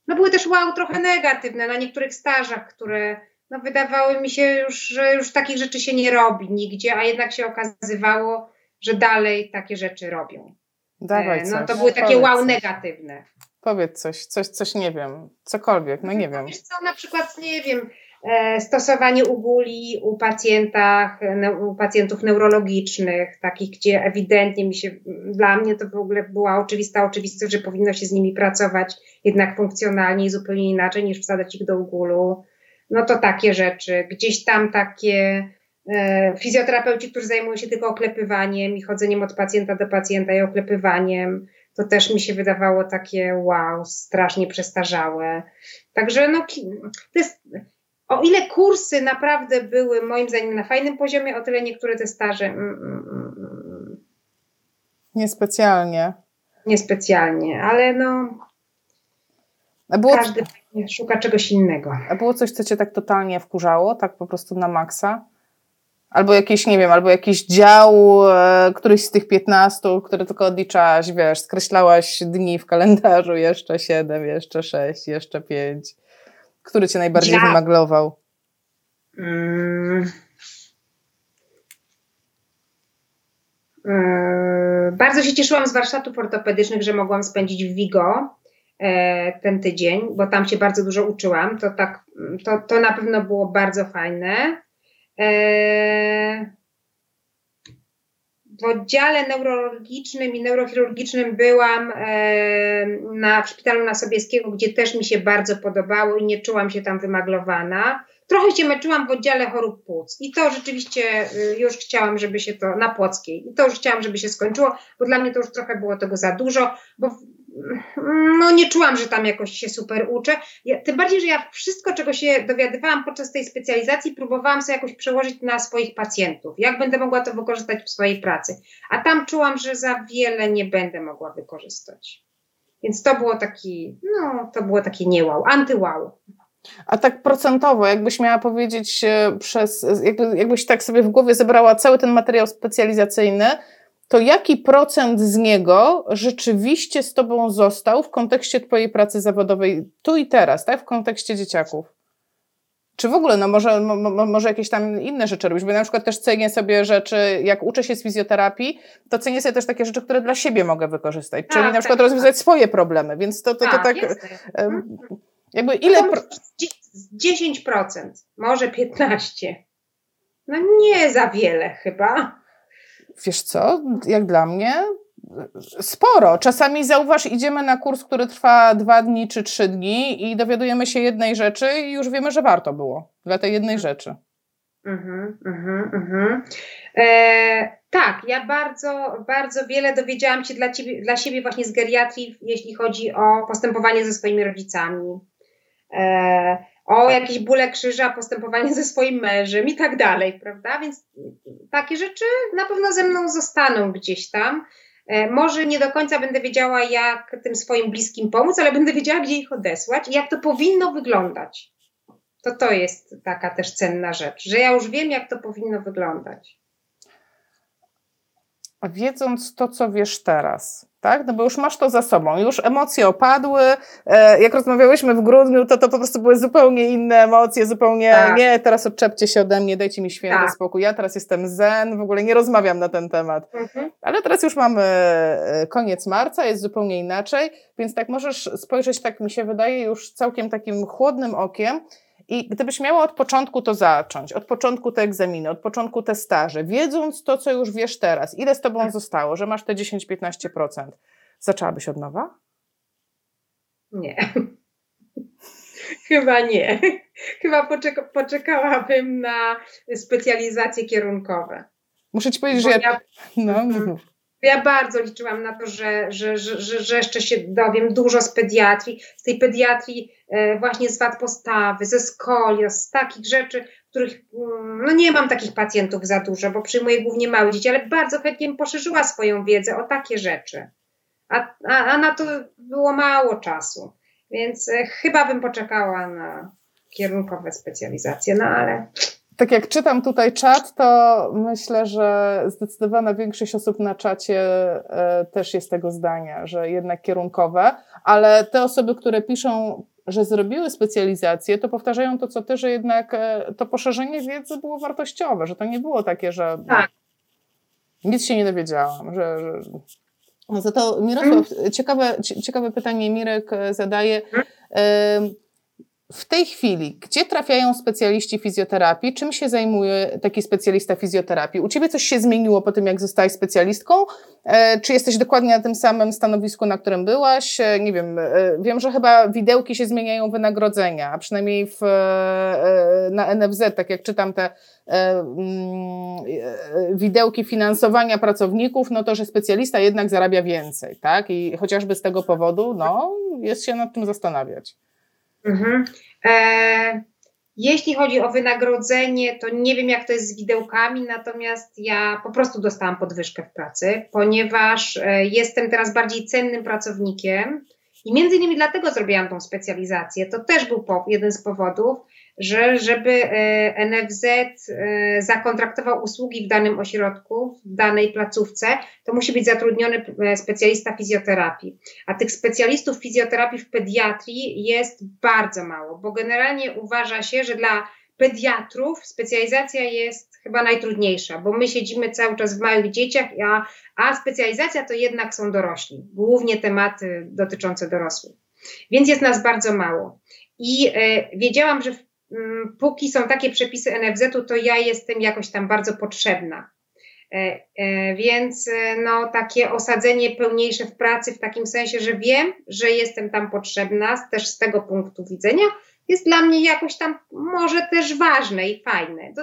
no były też wow trochę negatywne na niektórych stażach, które no wydawały mi się już, że już takich rzeczy się nie robi nigdzie, a jednak się okazywało, że dalej takie rzeczy robią. Dawaj coś. No to były takie Powiedz wow coś. negatywne. Powiedz coś, coś, coś nie wiem, cokolwiek, no nie wiem. Wiesz co, na przykład, nie wiem, e, stosowanie uguli u pacjentach, u pacjentów neurologicznych, takich, gdzie ewidentnie mi się, dla mnie to w ogóle była oczywista oczywistość, że powinno się z nimi pracować jednak funkcjonalnie i zupełnie inaczej niż wsadzać ich do ugulu. No to takie rzeczy. Gdzieś tam takie e, fizjoterapeuci, którzy zajmują się tylko oklepywaniem i chodzeniem od pacjenta do pacjenta i oklepywaniem to też mi się wydawało takie wow, strasznie przestarzałe. Także no, to jest, o ile kursy naprawdę były moim zdaniem na fajnym poziomie, o tyle niektóre te staże. Mm, mm, mm, mm. Niespecjalnie. Niespecjalnie, ale no. Było... Każdy szuka czegoś innego. A było coś, co cię tak totalnie wkurzało, tak po prostu na maksa? Albo jakiś, nie wiem, albo jakiś dział, e, któryś z tych 15, które tylko odliczałaś, wiesz, skreślałaś dni w kalendarzu, jeszcze 7, jeszcze 6, jeszcze 5. Który cię najbardziej dział. wymaglował? Hmm. Hmm. Bardzo się cieszyłam z warsztatów ortopedycznych, że mogłam spędzić w Vigo e, ten tydzień, bo tam się bardzo dużo uczyłam. To, tak, to, to na pewno było bardzo fajne. W oddziale neurologicznym i neurochirurgicznym byłam e, na, w szpitalu na Sobieskiego, gdzie też mi się bardzo podobało i nie czułam się tam wymaglowana. Trochę się męczyłam w oddziale chorób płuc i to rzeczywiście y, już chciałam, żeby się to na Płockiej i to już chciałam, żeby się skończyło, bo dla mnie to już trochę było tego za dużo, bo no nie czułam, że tam jakoś się super uczę. Ja, tym bardziej, że ja wszystko, czego się dowiadywałam podczas tej specjalizacji, próbowałam sobie jakoś przełożyć na swoich pacjentów. Jak będę mogła to wykorzystać w swojej pracy. A tam czułam, że za wiele nie będę mogła wykorzystać. Więc to było taki, no to było takie nie wow, anty-wow. A tak procentowo, jakbyś miała powiedzieć e, przez, jakby, jakbyś tak sobie w głowie zebrała cały ten materiał specjalizacyjny, to jaki procent z niego rzeczywiście z Tobą został w kontekście Twojej pracy zawodowej tu i teraz, tak? W kontekście dzieciaków? Czy w ogóle, no może, mo, może jakieś tam inne rzeczy robić, bo na przykład też cenię sobie rzeczy, jak uczę się z fizjoterapii, to cenię sobie też takie rzeczy, które dla siebie mogę wykorzystać, czyli tak, na przykład tak, rozwiązać tak. swoje problemy, więc to, to, to, to tak, um, jakby ile... Pro... 10%, może 15%. No nie za wiele chyba. Wiesz co, jak dla mnie sporo. Czasami zauważ, idziemy na kurs, który trwa dwa dni czy trzy dni i dowiadujemy się jednej rzeczy i już wiemy, że warto było dla tej jednej rzeczy. Mhm, mhm, mhm. E, tak, ja bardzo, bardzo wiele dowiedziałam się dla, ciebie, dla siebie właśnie z geriatrii, jeśli chodzi o postępowanie ze swoimi rodzicami. E, o jakieś bóle krzyża, postępowanie ze swoim mężem i tak dalej, prawda? Więc takie rzeczy na pewno ze mną zostaną gdzieś tam. E, może nie do końca będę wiedziała, jak tym swoim bliskim pomóc, ale będę wiedziała, gdzie ich odesłać i jak to powinno wyglądać. To to jest taka też cenna rzecz, że ja już wiem, jak to powinno wyglądać. A wiedząc to, co wiesz teraz, tak? No bo już masz to za sobą, już emocje opadły. E, jak rozmawiałyśmy w grudniu, to to po prostu były zupełnie inne emocje, zupełnie tak. nie, teraz odczepcie się ode mnie, dajcie mi święty tak. spokój. Ja teraz jestem zen, w ogóle nie rozmawiam na ten temat. Mhm. Ale teraz już mamy e, koniec marca, jest zupełnie inaczej, więc tak możesz spojrzeć, tak mi się wydaje, już całkiem takim chłodnym okiem i gdybyś miała od początku to zacząć, od początku te egzaminy, od początku te staże, wiedząc to, co już wiesz teraz, ile z tobą tak. zostało, że masz te 10-15%, zaczęłabyś od nowa? Nie. Chyba nie. Chyba poczeka poczekałabym na specjalizacje kierunkowe. Muszę ci powiedzieć, Bo że ja. ja... No, mhm. Ja bardzo liczyłam na to, że, że, że, że jeszcze się dowiem dużo z pediatrii, z tej pediatrii e, właśnie z wad postawy, ze skolios, z takich rzeczy, których mm, no nie mam takich pacjentów za dużo, bo przyjmuję głównie małe dzieci, ale bardzo chętnie bym poszerzyła swoją wiedzę o takie rzeczy. A, a, a na to było mało czasu, więc e, chyba bym poczekała na kierunkowe specjalizacje, no ale tak jak czytam tutaj czat, to myślę, że zdecydowana większość osób na czacie e, też jest tego zdania, że jednak kierunkowe, ale te osoby, które piszą, że zrobiły specjalizację, to powtarzają to, co ty, że jednak e, to poszerzenie wiedzy było wartościowe, że to nie było takie, że tak. nic się nie dowiedziałam, że, że... No za to Mirosław, ciekawe, ciekawe pytanie Mirek zadaje. W tej chwili, gdzie trafiają specjaliści fizjoterapii? Czym się zajmuje taki specjalista fizjoterapii? U Ciebie coś się zmieniło po tym, jak zostałaś specjalistką? E, czy jesteś dokładnie na tym samym stanowisku, na którym byłaś? E, nie wiem, e, wiem, że chyba widełki się zmieniają wynagrodzenia, a przynajmniej w, na NFZ, tak jak czytam te mm, widełki finansowania pracowników, no to, że specjalista jednak zarabia więcej, tak? I chociażby z tego powodu, no, jest się nad tym zastanawiać. Mhm. E, jeśli chodzi o wynagrodzenie, to nie wiem, jak to jest z widełkami, natomiast ja po prostu dostałam podwyżkę w pracy, ponieważ e, jestem teraz bardziej cennym pracownikiem. I między innymi dlatego zrobiłam tą specjalizację. To też był jeden z powodów, że żeby e, NFZ e, zakontraktował usługi w danym ośrodku, w danej placówce, to musi być zatrudniony e, specjalista fizjoterapii. A tych specjalistów fizjoterapii w pediatrii jest bardzo mało, bo generalnie uważa się, że dla pediatrów specjalizacja jest chyba najtrudniejsza, bo my siedzimy cały czas w małych dzieciach, a, a specjalizacja to jednak są dorośli, głównie tematy dotyczące dorosłych. Więc jest nas bardzo mało. I e, wiedziałam, że w póki są takie przepisy NFZ-u, to ja jestem jakoś tam bardzo potrzebna. E, e, więc e, no, takie osadzenie pełniejsze w pracy, w takim sensie, że wiem, że jestem tam potrzebna, też z tego punktu widzenia, jest dla mnie jakoś tam może też ważne i fajne.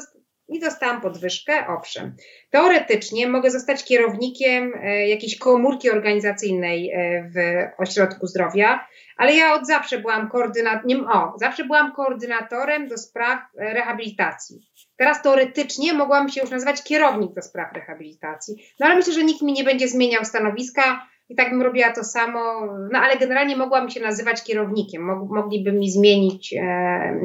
I dostałam podwyżkę, owszem. Teoretycznie mogę zostać kierownikiem jakiejś komórki organizacyjnej w ośrodku zdrowia, ale ja od zawsze byłam koordynatorem, o, zawsze byłam koordynatorem do spraw e, rehabilitacji. Teraz teoretycznie mogłam się już nazywać kierownik do spraw rehabilitacji, no ale myślę, że nikt mi nie będzie zmieniał stanowiska i tak bym robiła to samo, no ale generalnie mogłabym się nazywać kierownikiem, mogliby mi zmienić e,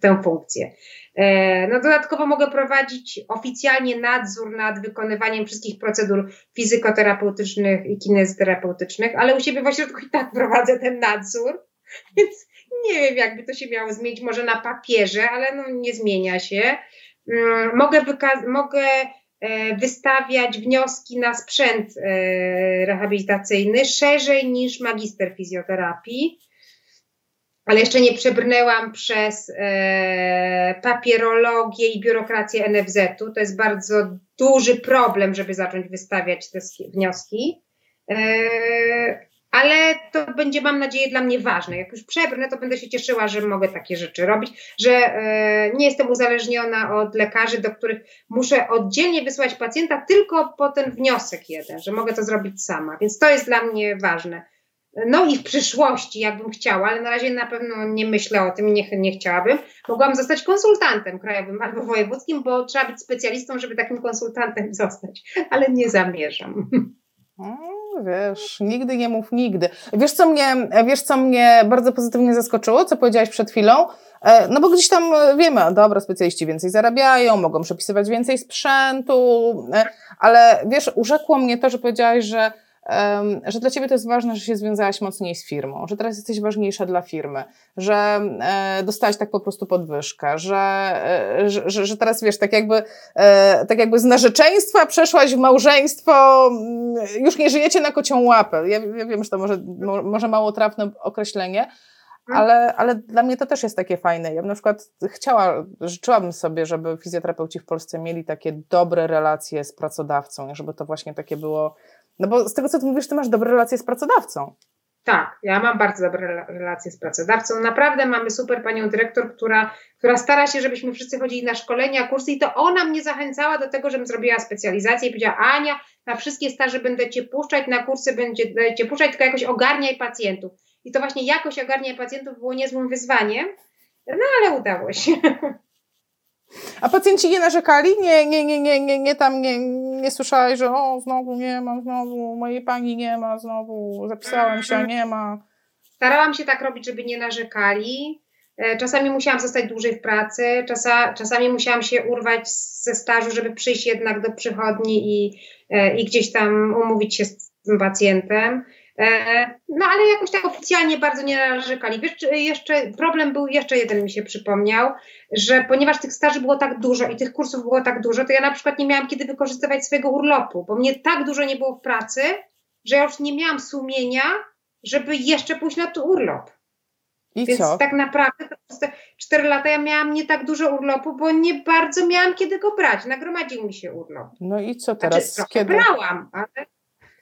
tę funkcję. E, no dodatkowo mogę prowadzić oficjalnie nadzór nad wykonywaniem wszystkich procedur fizykoterapeutycznych i kinezjoterapeutycznych, ale u siebie w ośrodku i tak prowadzę ten nadzór, więc nie wiem, jakby to się miało zmienić, może na papierze, ale no nie zmienia się. Mm, mogę, mogę e, wystawiać wnioski na sprzęt e, rehabilitacyjny szerzej niż magister fizjoterapii ale jeszcze nie przebrnęłam przez e, papierologię i biurokrację NFZ-u. To jest bardzo duży problem, żeby zacząć wystawiać te wnioski. E, ale to będzie, mam nadzieję, dla mnie ważne. Jak już przebrnę, to będę się cieszyła, że mogę takie rzeczy robić, że e, nie jestem uzależniona od lekarzy, do których muszę oddzielnie wysłać pacjenta tylko po ten wniosek jeden, że mogę to zrobić sama. Więc to jest dla mnie ważne. No i w przyszłości, jakbym chciała, ale na razie na pewno nie myślę o tym nie, nie chciałabym, mogłam zostać konsultantem krajowym albo wojewódzkim, bo trzeba być specjalistą, żeby takim konsultantem zostać, ale nie zamierzam. wiesz, nigdy nie mów nigdy. Wiesz co, mnie, wiesz, co mnie bardzo pozytywnie zaskoczyło, co powiedziałaś przed chwilą? E, no bo gdzieś tam wiemy, dobra, specjaliści więcej zarabiają, mogą przepisywać więcej sprzętu, e, ale wiesz, urzekło mnie to, że powiedziałaś, że że dla ciebie to jest ważne, że się związałaś mocniej z firmą, że teraz jesteś ważniejsza dla firmy, że e, dostałaś tak po prostu podwyżkę, że, e, że, że, teraz wiesz, tak jakby, e, tak jakby z narzeczeństwa przeszłaś w małżeństwo, już nie żyjecie na kocią łapę. Ja, ja wiem, że to może, może mało trafne określenie, mhm. ale, ale dla mnie to też jest takie fajne. Ja bym na przykład chciała, życzyłabym sobie, żeby fizjoterapeuci w Polsce mieli takie dobre relacje z pracodawcą, żeby to właśnie takie było no bo z tego, co ty mówisz, ty masz dobre relacje z pracodawcą. Tak, ja mam bardzo dobre relacje z pracodawcą. Naprawdę mamy super panią dyrektor, która, która stara się, żebyśmy wszyscy chodzili na szkolenia, kursy i to ona mnie zachęcała do tego, żebym zrobiła specjalizację i powiedziała, Ania, na wszystkie staże będę cię puszczać, na kursy będę cię puszczać, tylko jakoś ogarniaj pacjentów. I to właśnie jakoś ogarniaj pacjentów było niezłym wyzwaniem, no ale udało się. A pacjenci nie narzekali? Nie, nie, nie, nie, nie, nie tam nie, nie słyszałeś, że o, znowu nie ma, znowu mojej pani nie ma, znowu zapisałem się, nie ma. Starałam się tak robić, żeby nie narzekali. E, czasami musiałam zostać dłużej w pracy, czasa, czasami musiałam się urwać ze stażu, żeby przyjść jednak do przychodni i, e, i gdzieś tam umówić się z tym pacjentem. E, no ale jakoś tak oficjalnie bardzo nie narzekali. Wiesz, jeszcze problem był, jeszcze jeden mi się przypomniał, że ponieważ tych staży było tak dużo i tych kursów było tak dużo, to ja na przykład nie miałam kiedy wykorzystywać swojego urlopu, bo mnie tak dużo nie było w pracy, że ja już nie miałam sumienia, żeby jeszcze pójść na to urlop. I Więc co? tak naprawdę przez te 4 lata ja miałam nie tak dużo urlopu, bo nie bardzo miałam kiedy go brać. Nagromadził mi się urlop. No i co Znaczy, teraz? trochę kiedy? brałam, ale,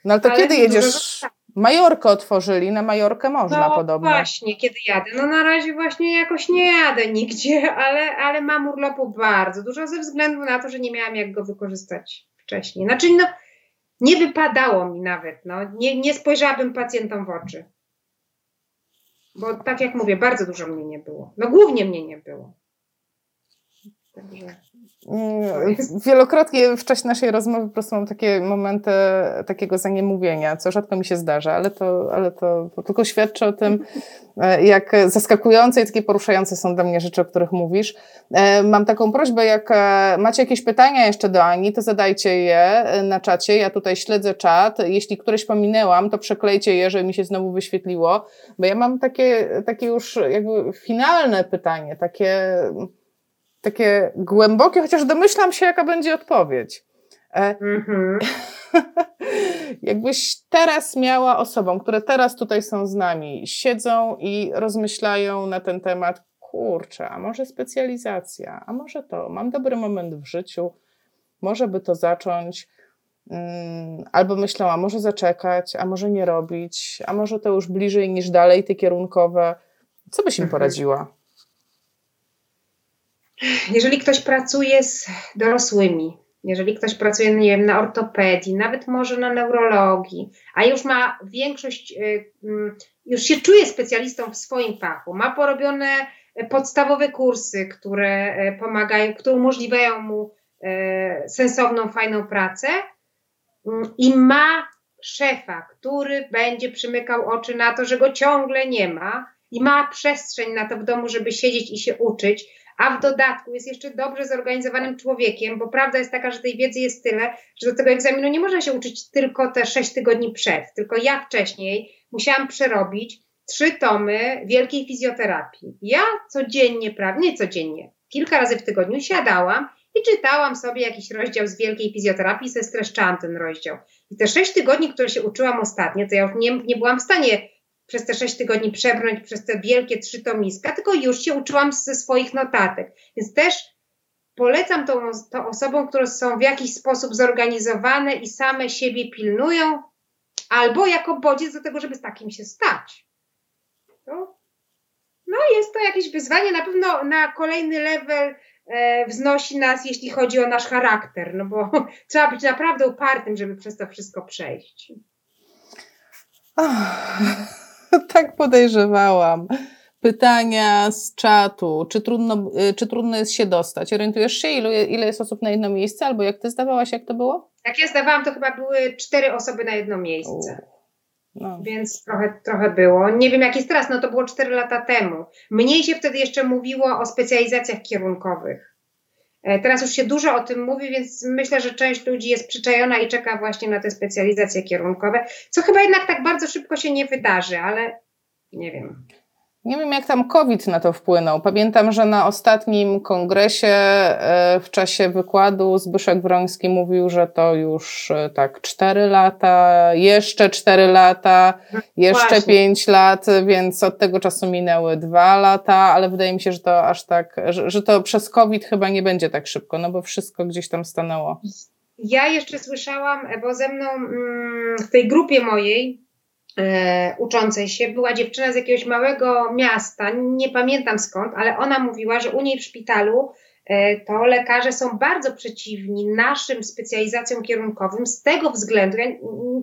No ale to ale kiedy jedziesz? Majorkę otworzyli, na Majorkę można no podobno. właśnie, kiedy jadę. No na razie właśnie jakoś nie jadę nigdzie, ale, ale mam urlopu bardzo dużo ze względu na to, że nie miałam jak go wykorzystać wcześniej. Znaczy no, nie wypadało mi nawet, no. Nie, nie spojrzałabym pacjentom w oczy. Bo tak jak mówię, bardzo dużo mnie nie było. No głównie mnie nie było. Także... Mm, Wielokrotnie w czasie naszej rozmowy po prostu mam takie momenty takiego zaniemówienia, co rzadko mi się zdarza, ale to, ale to, to tylko świadczy o tym, e, jak zaskakujące i takie poruszające są dla mnie rzeczy, o których mówisz. E, Mam taką prośbę, jak e, macie jakieś pytania jeszcze do Ani, to zadajcie je na czacie. Ja tutaj śledzę czat. Jeśli któreś pominęłam, to przeklejcie je, żeby mi się znowu wyświetliło, bo ja mam takie, takie już jakby finalne pytanie, takie takie głębokie, chociaż domyślam się, jaka będzie odpowiedź. E, Mhm. jakbyś teraz miała osobom, które teraz tutaj są z nami, siedzą i rozmyślają na ten temat, kurczę, a może specjalizacja, a może to, mam dobry moment w życiu, może by to zacząć, mm, albo myślą, a może zaczekać, a może nie robić, a może to już bliżej niż dalej, te kierunkowe. Co byś im Mhm. poradziła? Jeżeli ktoś pracuje z dorosłymi, jeżeli ktoś pracuje, nie wiem, na ortopedii, nawet może na neurologii, a już ma większość, y, mm, już się czuje specjalistą w swoim fachu, ma porobione e, podstawowe kursy, które e, pomagają, które umożliwiają mu sensowną, fajną pracę mm, i ma szefa, który będzie przymykał oczy na to, że go ciągle nie ma i ma przestrzeń na to w domu, żeby siedzieć i się uczyć, a w dodatku jest jeszcze dobrze zorganizowanym człowiekiem, bo prawda jest taka, że tej wiedzy jest tyle, że do tego egzaminu nie można się uczyć tylko te 6 tygodni przed, tylko ja wcześniej musiałam przerobić trzy tomy wielkiej fizjoterapii. Ja codziennie, prawie nie codziennie, kilka razy w tygodniu siadałam i czytałam sobie jakiś rozdział z wielkiej fizjoterapii i sobie streszczałam ten rozdział. I te 6 tygodni, które się uczyłam ostatnio, to ja już nie, nie byłam w stanie przez te sześć tygodni przebrnąć przez te wielkie trzy tomiska, tylko już się uczyłam ze swoich notatek. Więc też polecam to, osobom, które są w jakiś sposób zorganizowane i same siebie pilnują, albo jako bodziec do tego, żeby z takim się stać. To, no jest to jakieś wyzwanie, na pewno na kolejny level e, wznosi nas, jeśli chodzi o nasz charakter, no bo trzeba być naprawdę upartym, żeby przez to wszystko przejść. Ach, tak podejrzewałam. Pytania z czatu. Czy trudno, y, czy trudno jest się dostać? Orientujesz się, ile, ile jest osób na jedno miejsce? Albo jak ty zdawałaś, jak to było? Jak ja zdawałam, to chyba były cztery osoby na jedno miejsce. No. Więc trochę, trochę było. Nie wiem, jak jest teraz, no to było 4 lata temu. Mniej się wtedy jeszcze mówiło o specjalizacjach kierunkowych. E, Teraz już się dużo o tym mówi, więc myślę, że część ludzi jest przyczajona i czeka właśnie na te specjalizacje kierunkowe, co chyba jednak tak bardzo szybko się nie wydarzy, ale nie wiem. Nie wiem, jak tam COVID na to wpłynął. Pamiętam, że na ostatnim kongresie e, w czasie wykładu Zbyszek Wroński mówił, że to już e, tak 4 lata, jeszcze 4 lata, jeszcze Właśnie. 5 lat, więc od tego czasu minęły 2 lata, ale wydaje mi się, że to aż tak, że, że to przez COVID chyba nie będzie tak szybko, no bo wszystko gdzieś tam stanęło. Ja jeszcze słyszałam, e, bo ze mną mm, w tej grupie mojej uczącej się była dziewczyna z jakiegoś małego miasta, nie pamiętam skąd, ale ona mówiła, że u niej w szpitalu e, to lekarze są bardzo przeciwni naszym specjalizacjom kierunkowym z tego względu, ja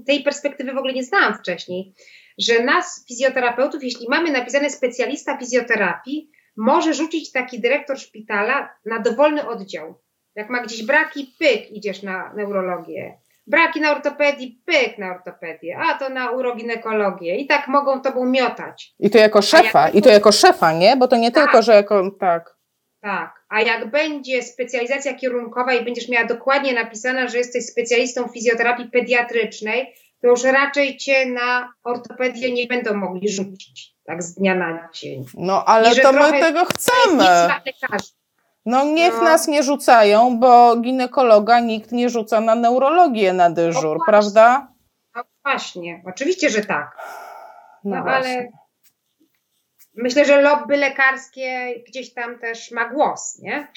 tej perspektywy w ogóle nie znałam wcześniej, że nas fizjoterapeutów, jeśli mamy napisane specjalista fizjoterapii, może rzucić taki dyrektor szpitala na dowolny oddział. Jak ma gdzieś braki, pyk, idziesz na neurologię. Braki na ortopedii, pyk na ortopedię, a to na uroginekologię. I tak mogą tobą miotać. I to jako szefa, i to jako szefa, nie? Bo to nie Tak. tylko, że jako, tak. Tak. A jak będzie specjalizacja kierunkowa i będziesz miała dokładnie napisane, że jesteś specjalistą fizjoterapii pediatrycznej, to już raczej cię na ortopedię nie będą mogli rzucić tak z dnia na dzień. No, ale to my trochę tego To jest chcemy. nic dla lekarzy. No niech No. nas nie rzucają, bo ginekologa nikt nie rzuca na neurologię na dyżur, No prawda? No właśnie, oczywiście, że tak. No, No, ale myślę, że lobby lekarskie gdzieś tam też ma głos, nie?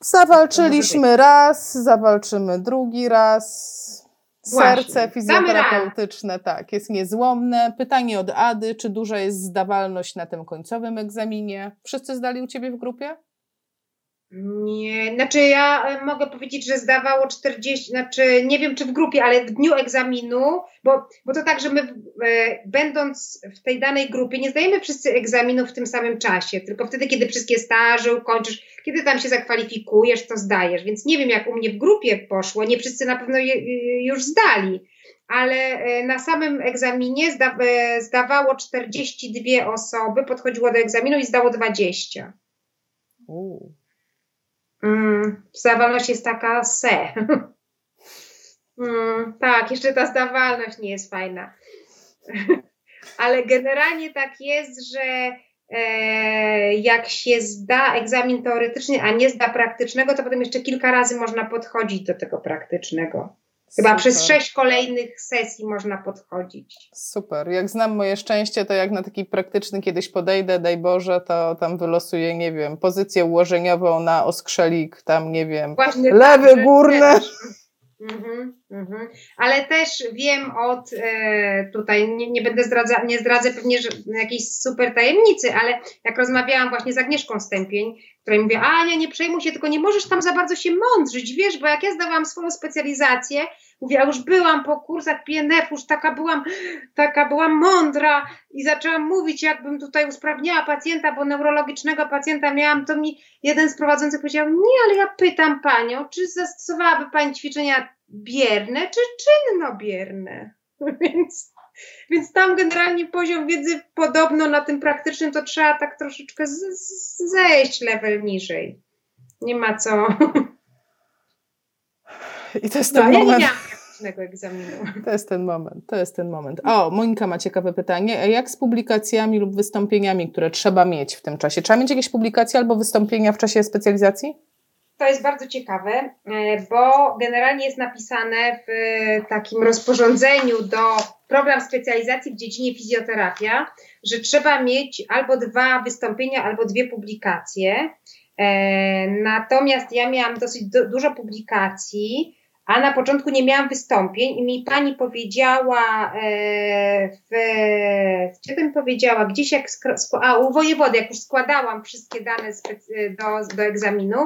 Zawalczyliśmy raz, zawalczymy drugi raz. Serce fizjoterapeutyczne, tak, jest niezłomne. Pytanie od Ady, czy duża jest zdawalność na tym końcowym egzaminie? Wszyscy zdali u Ciebie w grupie? Nie, znaczy ja e, mogę powiedzieć, że zdawało 40, znaczy nie wiem czy w grupie, ale w dniu egzaminu, bo, bo to tak, że my e, będąc w tej danej grupie nie zdajemy wszyscy egzaminów w tym samym czasie, tylko wtedy, kiedy wszystkie staże ukończysz, kiedy tam się zakwalifikujesz, to zdajesz, więc nie wiem jak u mnie w grupie poszło, nie wszyscy na pewno je, już zdali, ale e, na samym egzaminie zda, e, zdawało 42 osoby, podchodziło do egzaminu i zdało 20. Uuu. Mm, zdawalność jest taka se. mm, tak, jeszcze ta zdawalność nie jest fajna. Ale generalnie tak jest, że e, jak się zda egzamin teoretyczny, a nie zda praktycznego, to potem jeszcze kilka razy można podchodzić do tego praktycznego. Chyba Super. przez sześć kolejnych sesji można podchodzić. Super. Jak znam moje szczęście, to jak na taki praktyczny kiedyś podejdę, daj Boże, to tam wylosuję, nie wiem, pozycję ułożeniową na oskrzelik, tam nie wiem, Właśnie lewy, tak, górny. Mhm, mhm. Ale też wiem od e, tutaj, nie, nie będę zdradza, nie zdradzę pewnie że jakiejś super tajemnicy, ale jak rozmawiałam właśnie z Agnieszką Stępień, której mówię, Ania, nie przejmuj się, tylko nie możesz tam za bardzo się mądrzyć, wiesz, bo jak ja zdawałam swoją specjalizację, mówię, a już byłam po kursach PNF, już taka byłam, taka byłam mądra i zaczęłam mówić, jakbym tutaj usprawniała pacjenta, bo neurologicznego pacjenta miałam, to mi jeden z prowadzących powiedział, nie, ale ja pytam panią, czy zastosowałaby pani ćwiczenia bierne, czy czynnobierne? Więc, więc tam generalnie poziom wiedzy podobno na tym praktycznym to trzeba tak troszeczkę z, z, zejść level niżej. Nie ma co. I to jest No, ten ja nie moment. egzaminu. To jest ten moment, to jest ten moment. O, Monika ma ciekawe pytanie. A Jak z publikacjami lub wystąpieniami, które trzeba mieć w tym czasie? Trzeba mieć jakieś publikacje albo wystąpienia w czasie specjalizacji? To jest bardzo ciekawe, e, bo generalnie jest napisane w takim rozporządzeniu do program specjalizacji w dziedzinie fizjoterapia, że trzeba mieć albo dwa wystąpienia, albo dwie publikacje. E, Natomiast ja miałam dosyć du- dużo publikacji, a na początku nie miałam wystąpień i mi pani powiedziała, e, w, gdzie mi powiedziała, gdzieś jak, a u wojewody, jak już składałam wszystkie dane do, do egzaminu,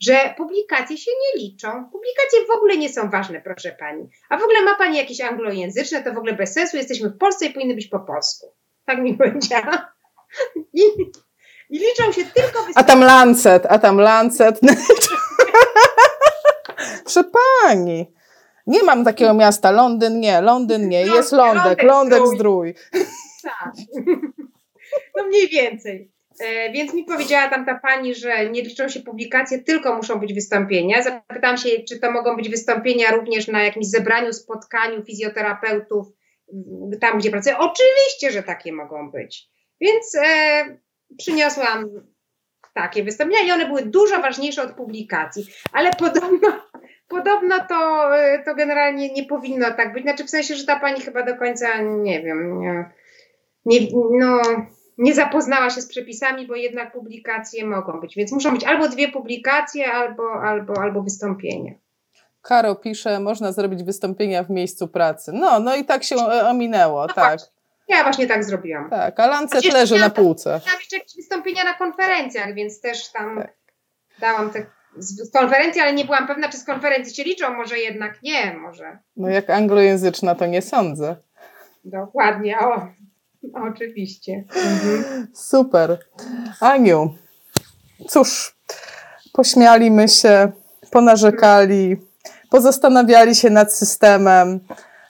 że publikacje się nie liczą. Publikacje w ogóle nie są ważne, proszę pani. A w ogóle ma pani jakieś anglojęzyczne, to w ogóle bez sensu, jesteśmy w Polsce i powinny być po polsku. Tak mi powiedziała. I, i liczą się tylko A tam Lancet, a tam Lancet. Proszę pani. Nie mam takiego miasta. Londyn nie, Londyn nie. Jest Lądek, Lądek, Lądek zdrój. Tak. No mniej więcej. E, więc mi powiedziała tam ta pani, że nie liczą się publikacje, tylko muszą być wystąpienia. Zapytałam się, czy to mogą być wystąpienia również na jakimś zebraniu, spotkaniu fizjoterapeutów, tam gdzie pracuję. Oczywiście, że takie mogą być. Więc e, przyniosłam takie wystąpienia i one były dużo ważniejsze od publikacji. Ale podobno, podobno to, e, to generalnie nie powinno tak być. Znaczy w sensie, że ta pani chyba do końca, nie wiem, nie, nie, no, nie zapoznała się z przepisami, bo jednak publikacje mogą być. Więc muszą być albo dwie publikacje, albo, albo, albo wystąpienie. Karo pisze, można zrobić wystąpienia w miejscu pracy. No, no i tak się e, ominęło, No tak. właśnie. Ja właśnie tak zrobiłam. Tak, a Lancet Przecież leży na półce. Miałam jeszcze jakieś wystąpienia na konferencjach, więc też tam Tak. dałam te z z konferencji, ale nie byłam pewna, czy z konferencji się liczą, może jednak nie, może. No jak anglojęzyczna, to nie sądzę. Dokładnie, o, oczywiście. Mhm. Super. Aniu, cóż, pośmialiśmy się, ponarzekali, pozastanawiali się nad systemem.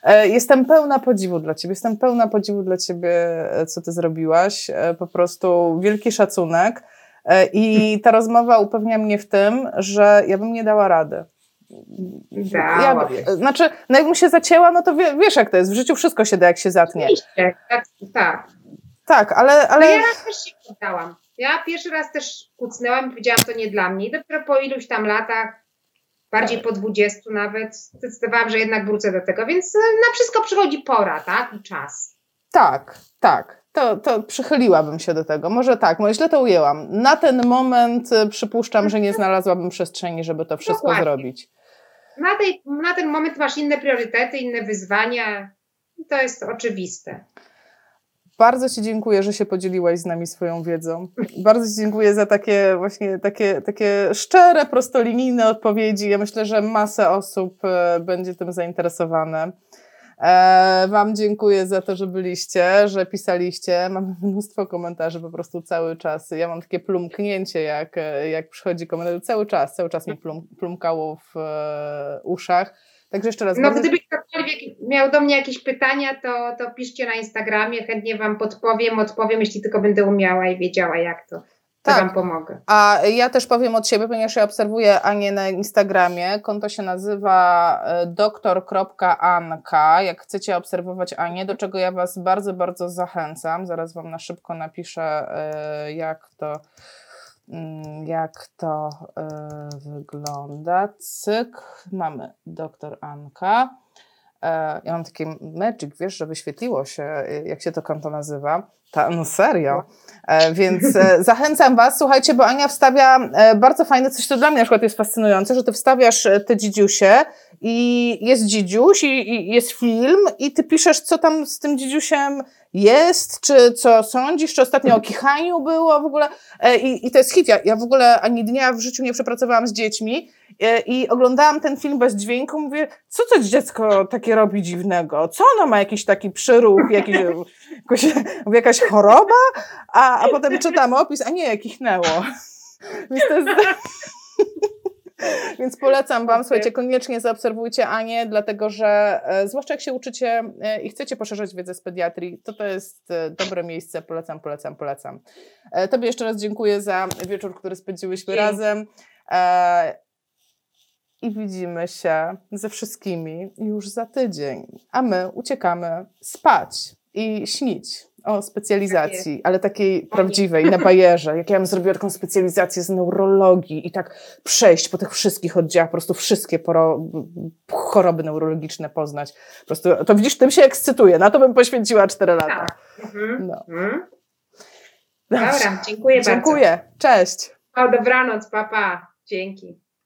E, Jestem pełna podziwu dla Ciebie, jestem pełna podziwu dla Ciebie, e, co Ty zrobiłaś. E, Po prostu wielki szacunek. I ta rozmowa upewnia mnie w tym, że ja bym nie dała rady. Ja, Dałabyś. znaczy, no jakbym się zacięła, no to wie, wiesz jak to jest, w życiu wszystko się da, jak się zatnie. Tak, tak. Tak, ale, Ale ale ja raz też się poddałam. Ja pierwszy raz też kucnęłam i powiedziałam, to nie dla mnie. I dopiero po iluś tam latach, bardziej po 20 nawet, zdecydowałam, że jednak wrócę do tego. Więc e, na wszystko przychodzi pora, tak? I czas. Tak, tak. To, to przychyliłabym się do tego. Może tak, może źle to ujęłam. Na ten moment y, przypuszczam, że nie znalazłabym przestrzeni, żeby to wszystko no zrobić. Na, tej, na ten moment masz inne priorytety, inne wyzwania. To jest oczywiste. Bardzo Ci dziękuję, że się podzieliłaś z nami swoją wiedzą. Bardzo Ci dziękuję za takie właśnie takie, takie szczere, prostolinijne odpowiedzi. Ja myślę, że masę osób e, będzie tym zainteresowane. E, wam dziękuję za to, że byliście, że pisaliście. Mam mnóstwo komentarzy po prostu cały czas. Ja mam takie plumknięcie, jak, e, jak przychodzi komentarz. Cały czas, cały czas mi plum, plumkało w uszach. Także jeszcze raz. No, bardzo... gdyby ktokolwiek miał do mnie jakieś pytania, to, to piszcie na Instagramie, chętnie Wam podpowiem, odpowiem, jeśli tylko będę umiała i wiedziała, jak to. Tak. Wam pomogę. A ja też powiem od siebie, ponieważ ja obserwuję Anię na Instagramie. Konto się nazywa e, doktor.anka. Jak chcecie obserwować Anię, do czego ja Was bardzo, bardzo zachęcam. Zaraz Wam na szybko napiszę, e, jak to Mm, jak to y, wygląda. Cyk, mamy doktor Anka. E, ja mam taki magic, wiesz, że wyświetliło się, jak się to konto nazywa. Ta, no serio. E, więc e, zachęcam Was, słuchajcie, bo Ania wstawia bardzo fajne coś, to dla mnie na przykład jest fascynujące, że Ty wstawiasz te dzidziusie i jest dzidziuś i, i jest film i Ty piszesz, co tam z tym dzidziusiem jest, czy co sądzisz, czy ostatnio o kichaniu było w ogóle. I, i to jest hit. Ja, ja w ogóle ani dnia w życiu nie przepracowałam z dziećmi E, I oglądałam ten film bez dźwięku, mówię, co to dziecko takie robi dziwnego? Co ono ma jakiś taki przyruch, jakiś, jakoś, jakaś choroba? A, a potem czytam opis, a nie, kichnęło. Więc to jest... Więc polecam Wam, słuchajcie, koniecznie zaobserwujcie Anię, dlatego że e, zwłaszcza jak się uczycie e, i chcecie poszerzać wiedzę z pediatrii, to to jest e, dobre miejsce. Polecam, polecam, polecam. Tobie jeszcze raz dziękuję za wieczór, który spędziłyśmy Dzień. razem. I widzimy się ze wszystkimi już za tydzień, a my uciekamy spać i śnić o specjalizacji, tak ale takiej prawdziwej, na bajerze. Jak ja bym zrobiła taką specjalizację z neurologii i tak przejść po tych wszystkich oddziałach, po prostu wszystkie choroby neurologiczne poznać. Po prostu, to widzisz, tym się ekscytuję. Na to bym poświęciła cztery lata. Tak. Mhm. No. Mhm. Dobra, dziękuję, dziękuję bardzo. Dziękuję, cześć. O, dobranoc, papa. Dzięki.